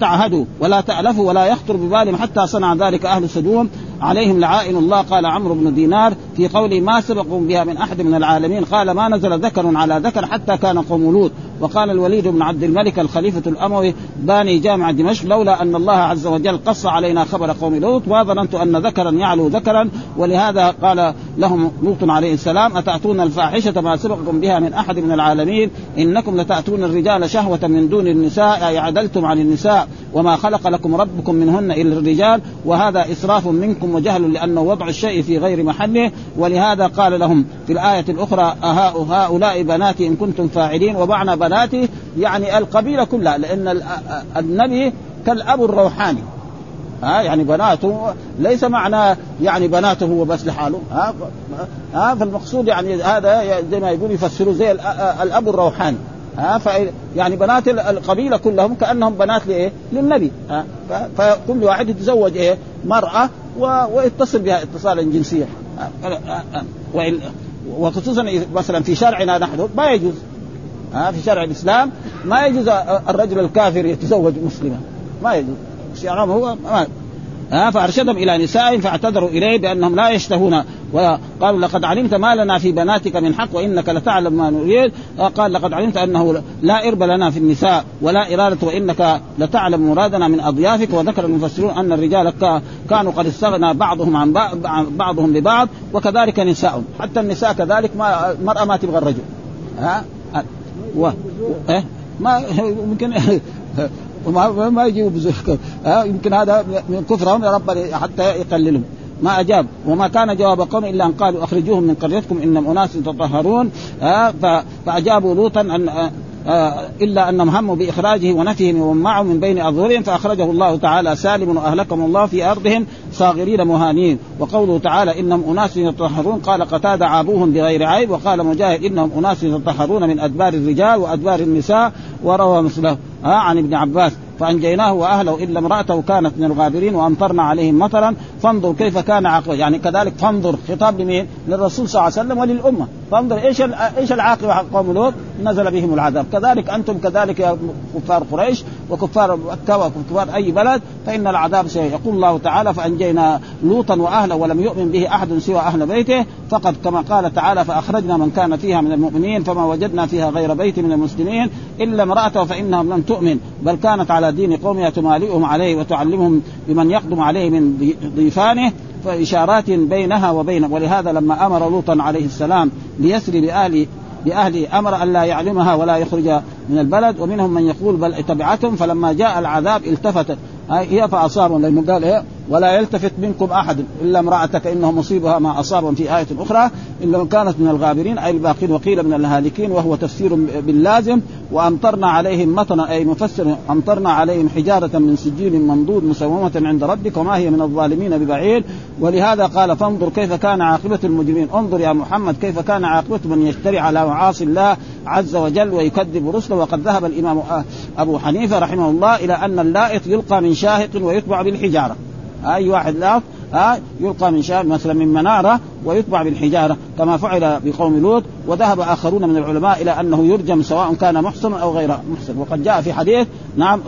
تعهدوا ولا تألفوا ولا يخطر ببالهم حتى صنع ذلك أهل سدوم عليهم لعائن الله قال عمرو بن دينار في قوله ما سبقوا بها من أحد من العالمين قال ما نزل ذكر على ذكر حتى كان قوم لوط. وقال الوليد بن عبد الملك الخليفة الأموي باني جامع دمشق لولا أن الله عز وجل قص علينا خبر قوم لوط وظننت أن ذكرا يعلو ذكرا ولهذا قال لهم لوط عليه السلام أتأتون الفاحشة ما سبقكم بها من أحد من العالمين إنكم لتأتون الرجال شهوة من دون النساء أي عدلتم عن النساء وما خلق لكم ربكم منهن إلا الرجال وهذا إسراف منكم وجهل لأنه وضع الشيء في غير محله ولهذا قال لهم في الآية الأخرى هؤلاء بناتي إن كنتم فاعلين ومعنى بناتي يعني القبيلة كلها لأن النبي كالأب الروحاني. ها يعني بناته ليس معنى يعني بناته هو بس لحاله. ها ها فالمقصود يعني هذا زي ما يقول يفسروا زي الأب الروحاني. ها يعني بنات القبيلة كلهم كأنهم بنات لإيه؟ للنبي. ها فكل واحد يتزوج إيه؟ مرأة ويتصل بها اتصالا جنسيا. وخصوصا مثلا في شرعنا نحن ما يجوز. ها في شرع الإسلام ما يجوز الرجل الكافر يتزوج مسلما. ما يجوز. شرعهم هو ما ها فأرشدهم إلى نسائهم فاعتذروا إليه بأنهم لا يشتهون. وقالوا لقد علمت ما لنا في بناتك من حق وإنك لتعلم ما نريد. قال لقد علمت أنه لا إرب لنا في النساء ولا إرادة وإنك لتعلم مرادنا من أضيافك. وذكر المفسرون أن الرجال كانوا قد استغنى بعضهم عن بعضهم ببعض وكذلك نساءهم حتى النساء كذلك ما المرأة ما تبغى الرجل. ها؟ و... إيه؟ ما يمكن وما ما يجيبوا ها يمكن هذا من كفرهم يا رب حتى يقللهم. ما أجاب. وما كان جواب قوم إلا أن قالوا أخرجوهم من قريتكم إنهم أناس يتطهرون. فأجابوا لوطا ان إلا أنهم هموا بإخراجه ونفيهم ومن معه من بين أظهرهم فأخرجه الله تعالى سالم وأهلكهم الله في أرضهم صاغرين مهانين. وقوله تعالى إنهم أناس يتطهرون قال قتاد عابوهم بغير عيب وقال مجاهد إنهم أناس يتطهرون من أدبار الرجال وأدبار النساء وروى مثله آه عن ابن عباس. فأنجيناه وأهله إلا امرأته كانت من الغابرين وأمطرنا عليهم مطرا فانظر كيف كان عاقبة. يعني كذلك فانظر خطاب لمين؟ للرسول صلى الله عليه وسلم وللأمة. فانظر إيش إيش العاقبة حق قوم لوط؟ نزل بهم العذاب. كذلك أنتم كذلك يا كفار قريش وكفار مكة وكفار أي بلد فإن العذاب سيقول يقول الله تعالى فأنجينا لوطا وأهله ولم يؤمن به أحد سوى أهل بيته فقد كما قال تعالى فأخرجنا من كان فيها من المؤمنين فما وجدنا فيها غير بيت من المسلمين إلا امرأته فانها لم تؤمن. بل كانت على دين قومها تمالئهم عليه وتعلمهم بمن يقدم عليه من ضيفانه. فإشارات بينها وبين ولهذا لما أمر لوطا عليه السلام ليسري بأهل بأهله أمر أن لا يعلمها ولا يخرج من البلد ومنهم من يقول بل تبعتهم فلما جاء العذاب التفتت هي فأصابهم لأنه قال إيه؟ ولا يلتفت منكم أحد إلا امرأتك إنه مصيبها ما اصابهم في آية أخرى الا كانت من الغابرين أي الباقين وقيل من الهالكين وهو تفسير باللازم وأمطرنا عليهم مطرا أي مفسر أمطرنا عليهم حجارة من سجيل منضود مسومة عند ربك وما هي من الظالمين ببعيد ولهذا قال فانظر كيف كان عاقبة المجرمين. انظر يا محمد كيف كان عاقبة من يشتري على معاصي الله عز وجل ويكذب رسله. وقد ذهب الإمام أبو حنيفة رحمه الله إلى أن اللائط يلقى من شاهق ويتبع بالحجارة. أي واحد لا ها يلقى من شاب مثلا من منارة ويتبع بالحجارة كما فعل بقوم لوط وذهب آخرون من العلماء إلى أنه يرجم سواء كان محسنا أو غير محسن. وقد جاء في حديث نعم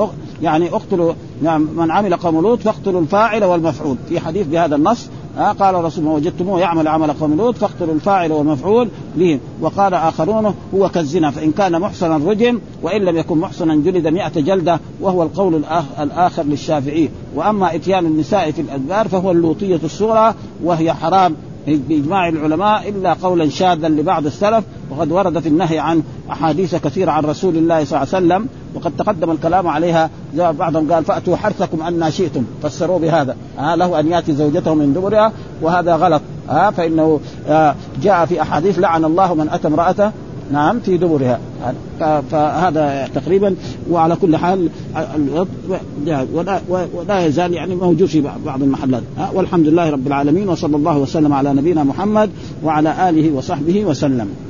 يعني اقتلوا نعم من عمل قوم لوط فاقتلوا الفاعل والمفعول. في حديث بهذا النص ها؟ قال الرسول ما وجدتموه يعمل عمل قوم لوط فاقتلوا الفاعل والمفعول به وقال آخرون هو كالزنا فإن كان محسنا رجم وإن لم يكن محسنا جلد مئة جلدة وهو القول الآخر للشافعي. وأما إتيان النساء في الأدبار فهو اللوطية الصغرى وهي حرام. بإجماع العلماء إلا قولا شاذا لبعض السلف وقد ورد في النهي عن أحاديث كثيرة عن رسول الله صلى الله عليه وسلم وقد تقدم الكلام عليها بعضهم قال فأتوا حرثكم أن شئتم فسروا بهذا. آه له أن يأتي زوجته من دبرها وهذا غلط. آه فإنه آه جاء في أحاديث لعن الله من أتى امرأته. نعم في دبرها. فهذا تقريبا وعلى كل حال ولا, يزال يعني موجود في بعض المحلات. والحمد لله رب العالمين وصلى الله وسلم على نبينا محمد وعلى آله وصحبه وسلم.